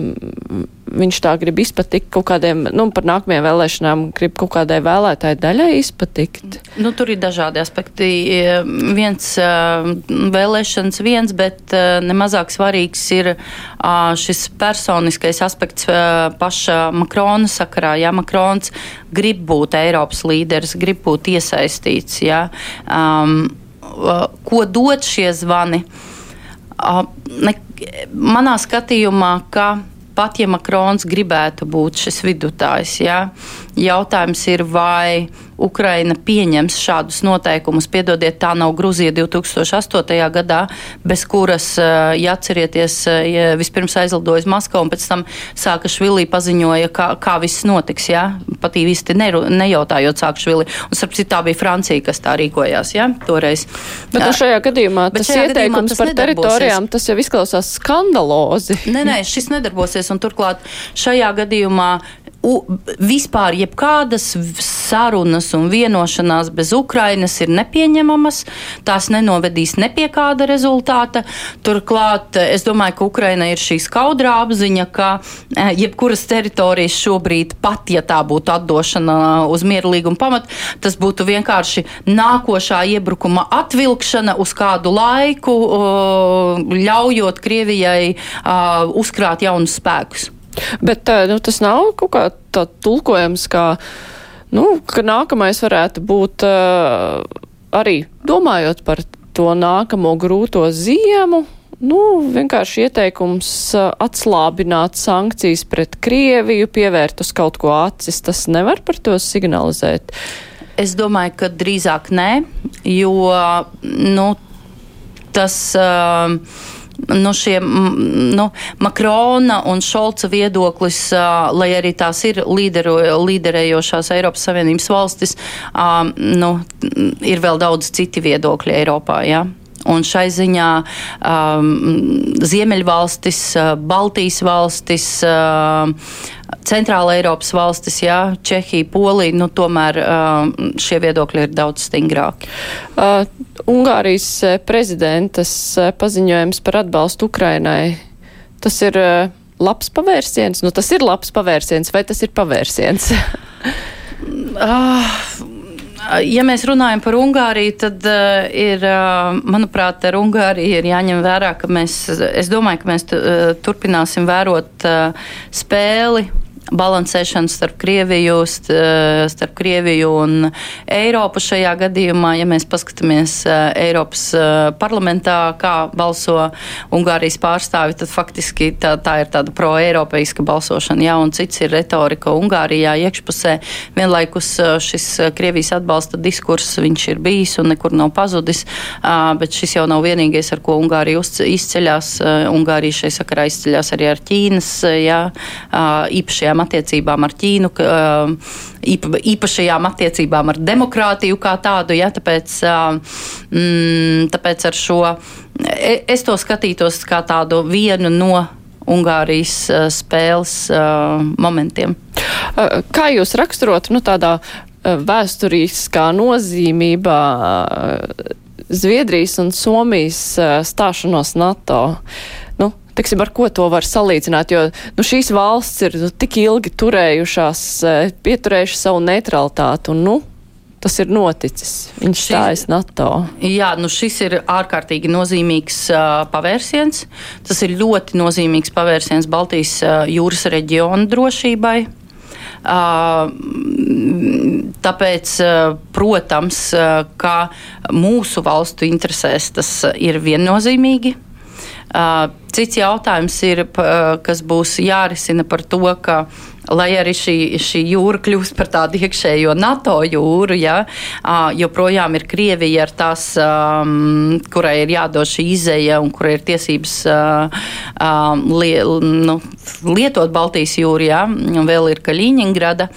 viņš tā grib izpatikt kaut kādiem, nu, par nākamajām vēlēšanām, grib kaut kādai vēlētāju daļai izpatikt? Nu, tur ir dažādi aspekti. Viens vēlēšanas viens, bet nemazāk svarīgs ir šis personiskais aspekts paša Makrona sakarā. Jā, Makrons grib būt Eiropas līderis, grib būt iesaistīts. Jā. Um, ko dod šie zvani? Ne, manā skatījumā, ka pat ja Makrons gribētu būt šis vidutājs, jā, jautājums ir, vai Ukraina pieņems šādus noteikumus. Piedodiet, tā nav Gruzija 2008. gadā, bez kuras, eh, ja atcerieties, eh, ja vispirms aizlidoja uz Maskavu un pēc tam sāka Švilī paziņoja, kā, kā viss notiks, jā, pat īsti neru, nejautājot sāka Švilī. Un, starp citu, tā bija Francija, kas tā rīkojās, jā, toreiz. Bet nu, šajā gadījumā tas šajā ieteikums gadījumā tas par teritorijām, tas jau izklausās skandalozi. Nē, nē, šis nedarbosies, un turklāt šajā gadījumā u, vispār jebkādas sarunas un vienošanās bez Ukrainas ir nepieņemamas. Tās nenovedīs ne pie kāda rezultāta. Turklāt es domāju, ka Ukraina ir šī skaudrā apziņa, ka eh, jebkuras teritorijas šobrīd, pat ja tā būtu atdošana uz mierlīguma pamata, tas būtu vienkārši nākošā iebrukuma atvilkšana uz kādu laiku, ļaujot Krievijai uzkrāt jaunus spēkus. Bet nu, tas nav kaut kā tā tulkojams, kā, nu, ka nākamais varētu būt arī domājot par to nākamo grūto ziemu. Nu, vienkārši ieteikums atslābināt sankcijas pret Krieviju, pievērt uz kaut ko acis, tas nevar par to signalizēt. Es domāju, ka drīzāk nē, jo nu, tas. Uh, nu, šie, nu, Makrona un Šolca viedoklis, lai arī tās ir līderu, līderējošās Eiropas Savienības valstis, nu, ir vēl daudz citi viedokļi Eiropā. Ja? Un šai ziņā um, Ziemeļvalstis, Baltijas valstis, uh, Centrāla Eiropas valstis, jā, Čehija, Polija, nu, tomēr uh, šie viedokļi ir daudz stingrāki. Uh, Ungārijas prezidentas paziņojums par atbalstu Ukrainai, tas ir uh, labs pavērsiens? Nu, tas ir labs pavērsiens vai tas ir pavērsiens? uh, Ja mēs runājam par Ungāriju, tad uh, ir, uh, manuprāt, ar Ungāriju ir jāņem vērā, ka mēs, es domāju, ka mēs turpināsim vērot uh, spēli balansēšana starp Krieviju, starp Krieviju un Eiropu šajā gadījumā. Ja mēs paskatāmies eh, Eiropas eh, parlamentā, kā balso Ungārijas pārstāvi, tad faktiski tā, tā ir tāda pro-eiropeiska balsošana. Jā, un cits ir retorika Ungārijā iekšpusē. Vienlaikus eh, šis Krievijas atbalsta diskurss viņš ir bijis un nekur nav pazudis, bet šis jau nav vienīgais, ar ko Ungārija izceļās. Ungārija šai sakarā izceļās arī ar Ķīnas jā, īpašajām īpašajām attiecībām ar Ķīnu, īpa, īpašajām attiecībām ar demokrātiju kā tādu. Ja, tāpēc, mm, tāpēc ar šo e, es to skatītos kā tādu vienu no Ungārijas spēles momentiem. Kā jūs raksturot nu, tādā vēsturiskā nozīmībā Zviedrijas un Somijas stāšanos NATO? Teiksim, ar ko to var salīdzināt, jo nu, šīs valsts ir nu, tik ilgi turējušās, e, pieturējušas savu neutralitāti, un nu, tas ir noticis. Viņš stājas NATO. Jā, nu šis ir ārkārtīgi nozīmīgs uh, pavērsiens. Tas ir ļoti nozīmīgs pavērsiens Baltijas uh, jūras reģiona drošībai. Uh, tāpēc, uh, protams, uh, ka mūsu valstu interesēs tas ir viennozīmīgi. Cits jautājums ir, kas būs jārisina par to, ka lai arī šī, šī jūra kļūst par tādu iekšējo NATO jūru, ja, joprojām ir Krievija ar tās, um, kurai ir jādod šī izēja un kurai ir tiesības um, li, nu, lietot Baltijas jūru, ja, un vēl ir Kaļiņingrada.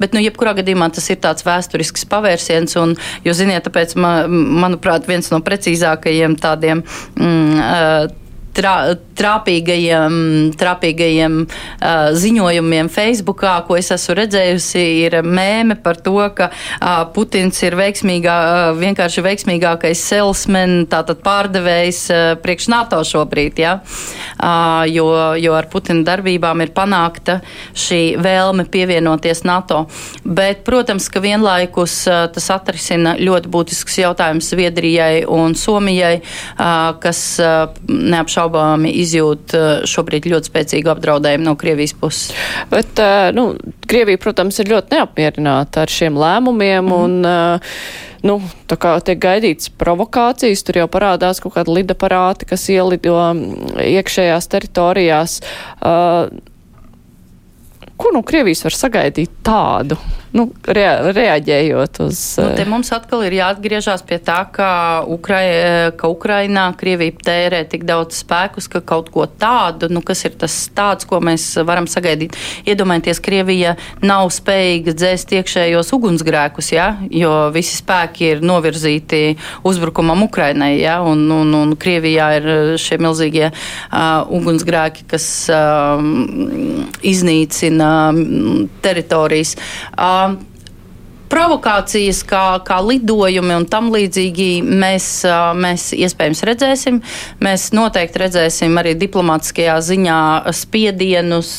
Bet, nu, jebkurā gadījumā tas ir tāds vēsturisks pavērsiens, un, jo, ziniet, tāpēc, man, manuprāt, viens no precīzākajiem tādiem mm, trā, trāpīgajiem, trāpīgajiem uh, ziņojumiem Facebookā, ko es esmu redzējusi, ir mēme par to, ka uh, Putins ir veiksmīgā, uh, vienkārši veiksmīgākais salesman, tātad pārdevējs uh, priekš NATO šobrīd, ja? uh, jo, jo ar Putina darbībām ir panākta šī vēlme pievienoties NATO. Bet, protams, ka vienlaikus uh, tas atrisina ļoti būtisks jautājums Zviedrijai un Somijai, uh, kas uh, neapšaubāmi izjūt eh, šobrīd ļoti spēcīgu apdraudējumu no Krievijas puses. Bet, eh, nu, Krievija, protams, ir ļoti neapmierināta ar šiem lēmumiem mm. un eh, nu, tā kā tiek gaidīts provokācijas, tur jau parādās kaut kādi lidaparāti, kas ielido mm, iekšējās teritorijās. Ko no Krievijas var sagaidīt tādu? Nu, rea reaģējot uz. Nu, te mums atkal ir jāatgriežas pie tā, ka, Ukrai, ka Ukrainā Krievija tērē tik daudz spēkus, ka kaut ko tādu, nu, kas ir tas tāds, ko mēs varam sagaidīt. Iedomājieties, Krievija nav spējīga dzēst iekšējos ugunsgrēkus, ja? jo visi spēki ir novirzīti uzbrukumam Ukrainai, ja? un, un, un Krievijā ir šie milzīgie uh, ugunsgrēki, kas uh, iznīcina teritorijas. Uh, provokācijas, kā, kā lidojumi un tam līdzīgi mēs, mēs iespējams redzēsim. Mēs noteikti redzēsim arī diplomātiskajā ziņā spiedienus,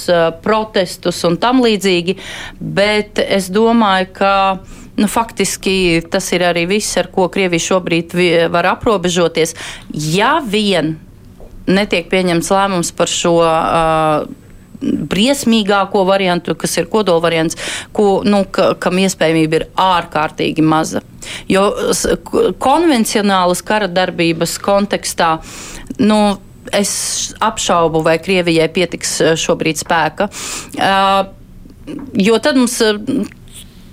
protestus un tam līdzīgi, bet es domāju, ka. Nu, faktiski tas ir arī viss, ar ko Krievija šobrīd var aprobežoties. Ja vien netiek pieņemts lēmums par šo uh, briesmīgāko variantu, kas ir kodola variants, ko, nu, ka, kam iespējamība ir ārkārtīgi maza. Jo konvencionālas kara darbības kontekstā, nu, es apšaubu, vai Krievijai pietiks eh, šobrīd spēka. Uh, jo tad mums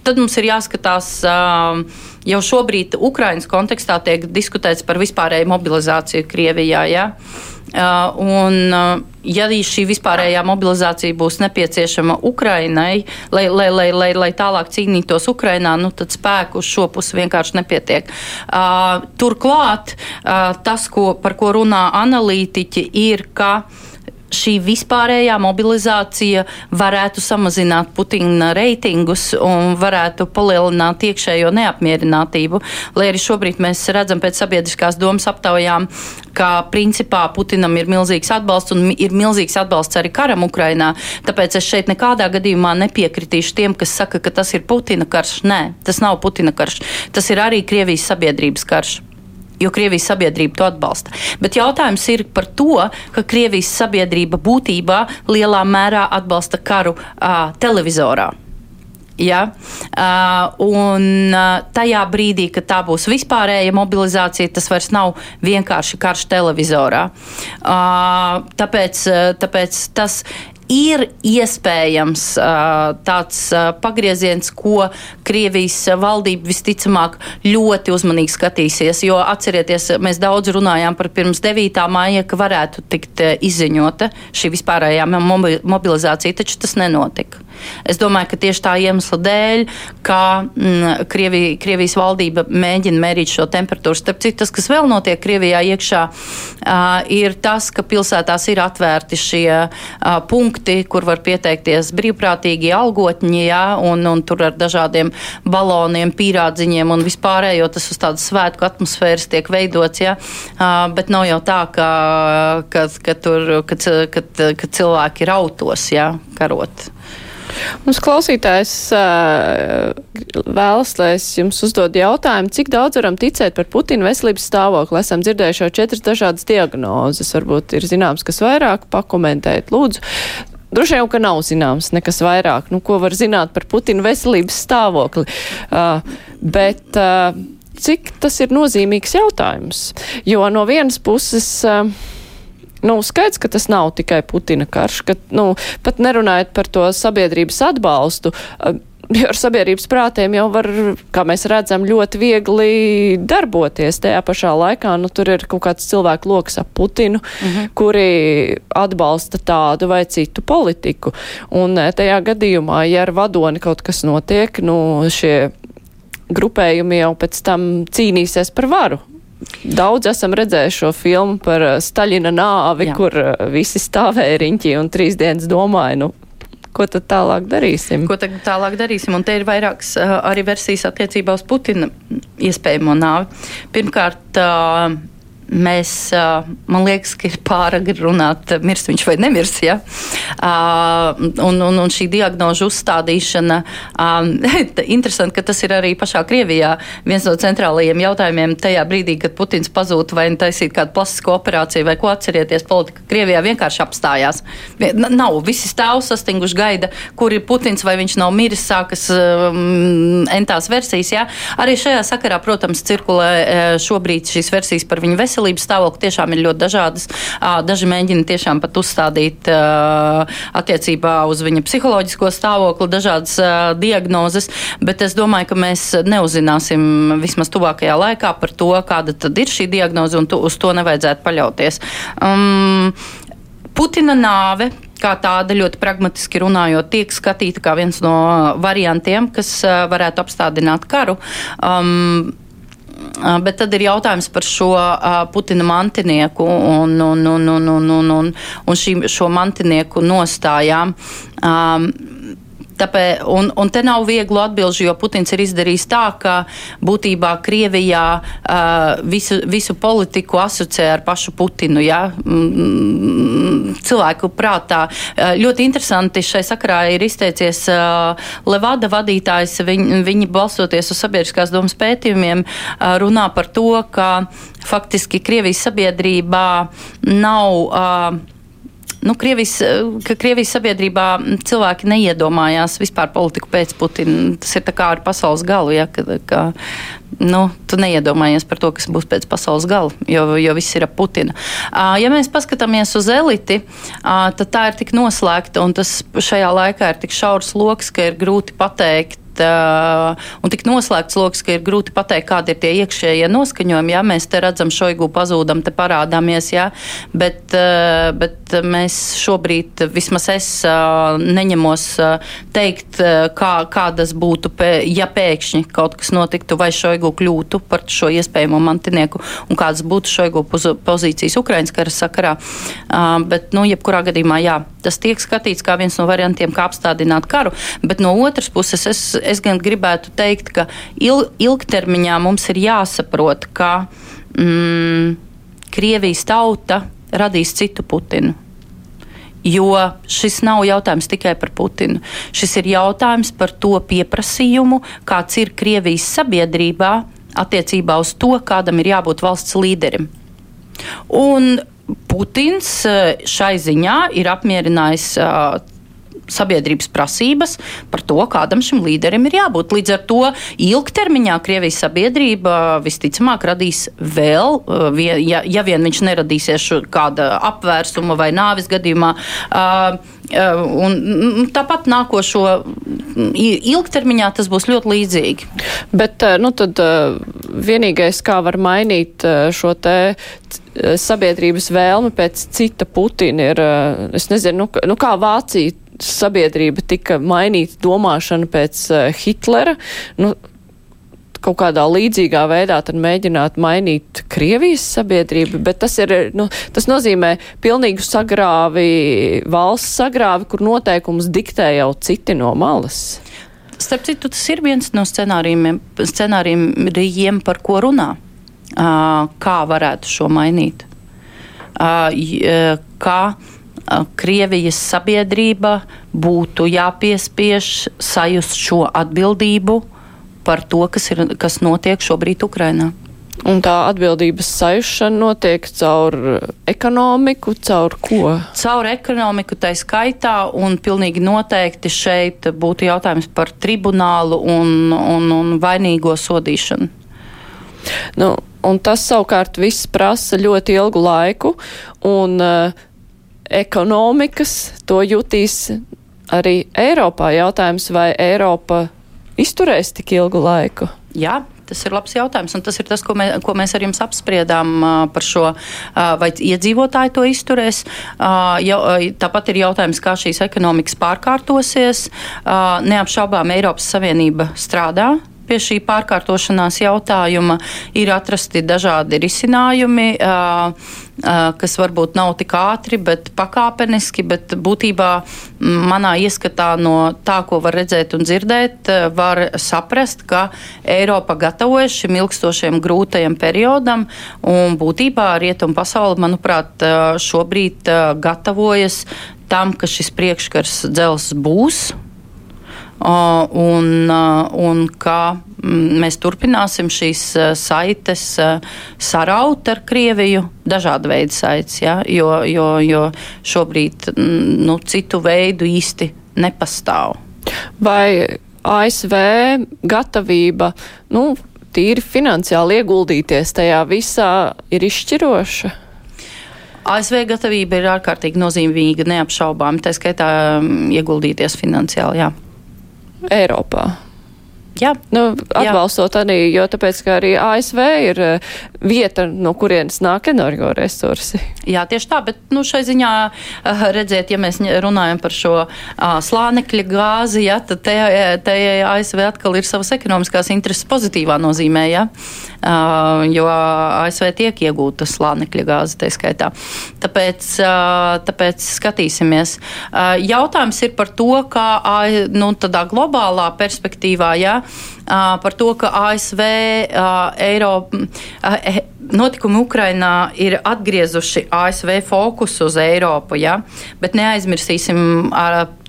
tad mums ir jāskatās, jau šobrīd Ukraiņas kontekstā tiek diskutēts par vispārēju mobilizāciju Krievijā. Ja? Un, ja šī vispārējā mobilizācija būs nepieciešama Ukrainai, lai, lai, lai, lai, lai tālāk cīnītos Ukrainā, nu, tad spēku uz šo pusi vienkārši nepietiek. Turklāt tas, ko, par ko runā analītiķi, ir, ka šī vispārējā mobilizācija varētu samazināt Putina reitingus un varētu palielināt iekšējo neapmierinātību. Lai arī šobrīd mēs redzam pēc sabiedriskās domas aptaujām, ka principā Putinam ir milzīgs atbalsts un ir milzīgs atbalsts arī karam Ukrainā. Tāpēc es šeit nekādā gadījumā nepiekritīšu tiem, kas saka, ka tas ir Putina karš. Nē, tas nav Putina karš. Tas ir arī Krievijas sabiedrības karš jo Krievijas sabiedrība to atbalsta. Bet jautājums ir par to, ka Krievijas sabiedrība būtībā lielā mērā atbalsta karu uh, televizorā. Ja? Uh, un uh, tajā brīdī, kad tā būs vispārēja mobilizācija, tas vairs nav vienkārši karš televizorā. Uh, tāpēc, tāpēc tas ir iespējams tāds pagrieziens, ko Krievijas valdība visticamāk ļoti uzmanīgi skatīsies. Jo atcerieties, mēs daudz runājām par pirms 9. māja, ka varētu tikt izziņota šī vispārējā mobilizācija, taču tas nenotika. Es domāju, ka tieši tā iemesla dēļ, ka mm, Krievi, Krievijas valdība mēģina mērīt šo temperatūru. Starp citu, tas, kas vēl notiek Krievijā iekšā, uh, ir tas, ka pilsētās ir atvērti šie uh, punkti, kur var pieteikties brīvprātīgi algotņi, jā, un, un tur ar dažādiem baloniem, pīrādziņiem un vispārējo tas uz tādas svētku atmosfēras tiek veidots, jā, uh, bet nav jau tā, ka, ka, ka tur, ka, ka, ka cilvēki ir autos, jā, karot. Mums klausītājs vēlas, lai es jums uzdod jautājumu, cik daudz varam ticēt par Putina veselības stāvokli. Esam dzirdējuši jau četras dažādas diagnozes. Varbūt ir zināms, kas vairāk pakomentēt. Lūdzu. Droši vien, ka nav zināms nekas vairāk, nu, ko var zināt par Putina veselības stāvokli. Uh, bet uh, cik tas ir nozīmīgs jautājums? Jo no vienas puses. Uh, Nu, skaidrs, ka tas nav tikai Putina karš, ka, nu, pat nerunājot par to sabiedrības atbalstu, jo ar sabiedrības prātiem jau var, kā mēs redzam, ļoti viegli darboties. Tajā pašā laikā nu, tur ir kaut kāds cilvēku lokus ap Putinu, mm -hmm. kuri atbalsta tādu vai citu politiku. Un tajā gadījumā, ja ar vadoni kaut kas notiek, nu, šie grupējumi jau pēc tam cīnīsies par varu. Daudz esam redzējuši šo filmu par uh, Staļina nāvi, Jā. kur uh, visi stāvēja riņķī un trīs dienas domāja, nu, ko tad tālāk darīsim? Ko tad tālāk darīsim? Un te ir vairākas uh, arī versijas attiecībā uz Putina iespējamo nāvi. Pirmkārt, mēs, man liekas, ka ir pāragri runāt, mirs viņš vai nemirs. Ja? Un, un, un šī diagnožu uzstādīšana, interesanti, ka tas ir arī pašā Krievijā viens no centrālajiem jautājumiem tajā brīdī, kad Putins pazūd vai taisīt kādu plastisko operāciju vai ko atcerieties, politika Krievijā vienkārši apstājās. Nav, visi stāv sastinguši gaida, kur ir Putins vai viņš nav miris, sākas um, entās versijas. Ja? Arī šajā sakarā, protams, cirkulē šobrīd šīs versijas par viņu veselību veselības stāvokli tiešām ir ļoti dažādas. Daži mēģina tiešām pat uzstādīt attiecībā uz viņa psiholoģisko stāvokli dažādas diagnozes, bet es domāju, ka mēs neuzzināsim vismaz tuvākajā laikā par to, kāda tad ir šī diagnoze, un tu, uz to nevajadzētu paļauties. Um, Putina nāve kā tāda ļoti pragmatiski runājot, tiek skatīta kā viens no variantiem, kas varētu apstādināt karu. Um, Bet tad ir jautājums par šo Putina mantinieku un, un, un, un, un, un, un, un šī, šo mantinieku nostājām. Um, Tāpēc, un, un te nav vieglu atbilžu, jo Putins ir izdarījis tā, ka būtībā Krievijā uh, visu, visu politiku asociē ar pašu Putinu. Ja? Mm, cilvēku prātā. Ļoti interesanti šai sakarā ir izteicies uh, Levada vadītājs. Viņ, viņi balstoties uz sabiedriskās domas pētījumiem uh, runā par to, ka faktiski Krievijas sabiedrībā nav. Uh, nu, Krievijas, ka Krievijas sabiedrībā cilvēki neiedomājās vispār politiku pēc Putina. Tas ir kā ar pasaules galu, ja, ka, ka nu, tu neiedomājies par to, kas būs pēc pasaules gala, jo, jo viss ir ap Putina. Ja mēs paskatāmies uz eliti, tad tā ir tik noslēgta un tas šajā laikā ir tik šaurs lokus, ka ir grūti pateikt un tik noslēgts lokus, ka ir grūti pateikt, kādi ir tie iekšējie noskaņojumi. Jā, mēs te redzam, šoigu pazūdam, te parādāmies, jā, bet, bet mēs šobrīd, vismaz es neņemos teikt, kā, kādas būtu, ja pēkšņi kaut kas notiktu, vai šoigu kļūtu par šo iespējamo mantinieku, un kādas būtu šoigu pozīcijas Ukraiņas kara sakarā. Bet, nu, jebkurā gadījumā, jā, tas tiek skatīts kā viens no variantiem, kā apstādināt karu, bet no otras puses es, es gan gribētu teikt, ka il, ilgtermiņā mums ir jāsaprot, ka mm, Krievijas tauta radīs citu Putinu. Jo šis nav jautājums tikai par Putinu. Šis ir jautājums par to pieprasījumu, kāds ir Krievijas sabiedrībā attiecībā uz to, kādam ir jābūt valsts līderim. Un Putins eh, šai ziņā ir apmierinājis uh, sabiedrības prasības par to, kādam šim līderim ir jābūt. Līdz ar to ilgtermiņā Krievijas sabiedrība visticamāk radīs vēl, uh, ja, ja vien viņš neradīsies kāda apvērsuma vai nāvis gadījumā. Uh, uh, un tāpat nākošo ilgtermiņā tas būs ļoti līdzīgi. Bet nu, tad vienīgais, kā var mainīt šo te sabiedrības vēlmi pēc cita Putina ir, es nezinu, nu, nu kā Vācija sabiedrība tika mainīta domāšana pēc uh, Hitlera. Nu, kaut kādā līdzīgā veidā tad mēģināt mainīt Krievijas sabiedrību, bet tas ir, nu, tas nozīmē pilnīgu sagrāvi, valsts sagrāvi, kur noteikums diktē jau citi no malas. Starp citu, tas ir viens no scenārijiem, scenārijiem par ko runā. Kā varētu šo mainīt? Kā Krievijas sabiedrība būtu jāpiespiež sajust šo atbildību par to, kas, ir, kas notiek šobrīd Ukrainā. Un tā atbildības sajūšana notiek caur ekonomiku, caur ko? Caur ekonomiku tā skaitā, un pilnīgi noteikti šeit būtu jautājums par tribunālu un, un, un vainīgo sodīšanu. Nu, un tas savukārt viss prasa ļoti ilgu laiku, un uh, ekonomikas to jutīs arī Eiropā. Jautājums, vai Eiropa izturēs tik ilgu laiku? Jā, Tas ir labs jautājums, un tas ir tas, ko, mē, ko mēs ar jums apspriedām par šo, vai iedzīvotāji to izturēs. Jau, tāpat ir jautājums, kā šīs ekonomikas pārkārtosies. Neapšaubām Eiropas Savienība strādā pie šī pārkārtošanās jautājuma ir atrasti dažādi risinājumi, kas varbūt nav tik ātri, bet pakāpeniski, bet būtībā manā ieskatā no tā, ko var redzēt un dzirdēt, var saprast, ka Eiropa gatavojas šim ilgstošiem grūtajam periodam, un būtībā rietumu pasauli, manuprāt, šobrīd gatavojas tam, ka šis priekškars dzels būs un, un kā mēs turpināsim šīs saites saraut ar Krieviju, dažādu veidu saites, ja? jo, jo, jo šobrīd nu, citu veidu īsti nepastāv. Vai ASV gatavība, nu, tīri finansiāli ieguldīties tajā visā ir izšķiroša? ASV gatavība ir ārkārtīgi nozīmīga, neapšaubām, tā skaitā ieguldīties finansiāli. Jā. Eiropā. Jā, nu, atbalstot jā. arī, jo tāpēc, ka arī ASV ir uh, vieta, no kurienes nāk energoresursi. Jā, tieši tā, bet nu, šai ziņā uh, redziet, ja mēs runājam par šo slānekļa gāzi, ja, tad te, te ASV atkal ir savas ekonomiskās intereses pozitīvā nozīmē, ja, uh, jo ASV tiek iegūta slānekļa gāze, tā skaitā. Tāpēc, uh, tāpēc skatīsimies. Uh, jautājums ir par to, kā nu, tādā globālā perspektīvā, ja, par to, ka ASV, Eiropa, notikumi Ukrainā ir atgriezuši ASV fokusu uz Eiropu, ja? bet neaizmirsīsim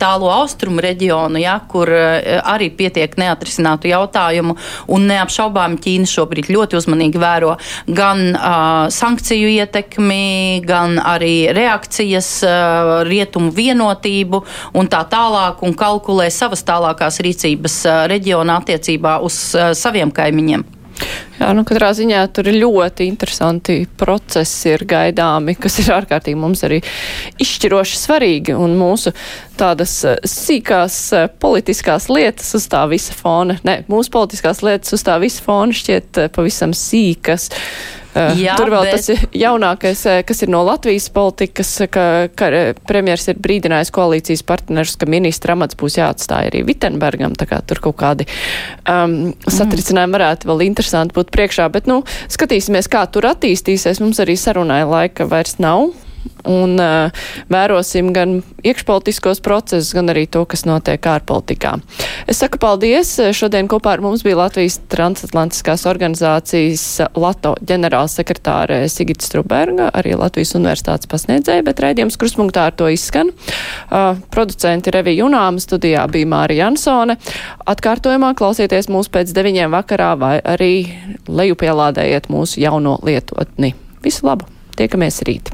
tālo austrumu reģionu, ja? kur arī pietiek neatrisinātu jautājumu, un neapšaubām Ķīna šobrīd ļoti uzmanīgi vēro gan uh, sankciju ietekmi, gan arī reakcijas, uh, rietumu vienotību un tā tālāk, un kalkulē savas tālākās rīcības uh, reģiona attiecībā uz uh, saviem kaimiņiem. Jā, nu katrā ziņā tur ir ļoti interesanti procesi ir gaidāmi, kas ir ārkārtīgi mums arī izšķiroši svarīgi un mūsu tādas eh, sīkās eh, politiskās lietas uz tā visa fona, ne, mūsu politiskās lietas uz tā visa fona šķiet eh, pavisam sīkas. Eh, Jā, Tur vēl bet... tas jaunākais, eh, kas ir no Latvijas politikas, ka, ka eh, premjers ir brīdinājis koalīcijas partnerus, ka ministra amats būs jāatstāja arī Vitenbergam, tā kā tur kaut kādi um, satricinājumi varētu vēl interesanti būt priekšā, bet, nu, skatīsimies, kā tur attīstīsies. Mums arī sarunāja laika vairs nav un uh, vērosim gan iekšpolitiskos procesus, gan arī to, kas notiek ārpolitikā. Es saku paldies. Šodien kopā ar mums bija Latvijas transatlantiskās organizācijas LATO ģenerālsekretāre Sigita Struberga, arī Latvijas universitātes pasniedzēja, bet raidījums kruspunktā ar to izskan. Uh, producenti Revija Junāma studijā bija Mārija Jansone. Atkārtojumā klausieties mūs pēc deviņiem vakarā vai arī lejupielādējiet mūsu jauno lietotni. Visu labu! Tiekamies rīt!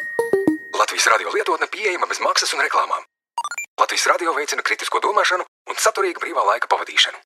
Latvijas radio lietotne pieejama bez maksas un reklāmām. Latvijas radio veicina kritisko domāšanu un saturīgu brīvā laika pavadīšanu.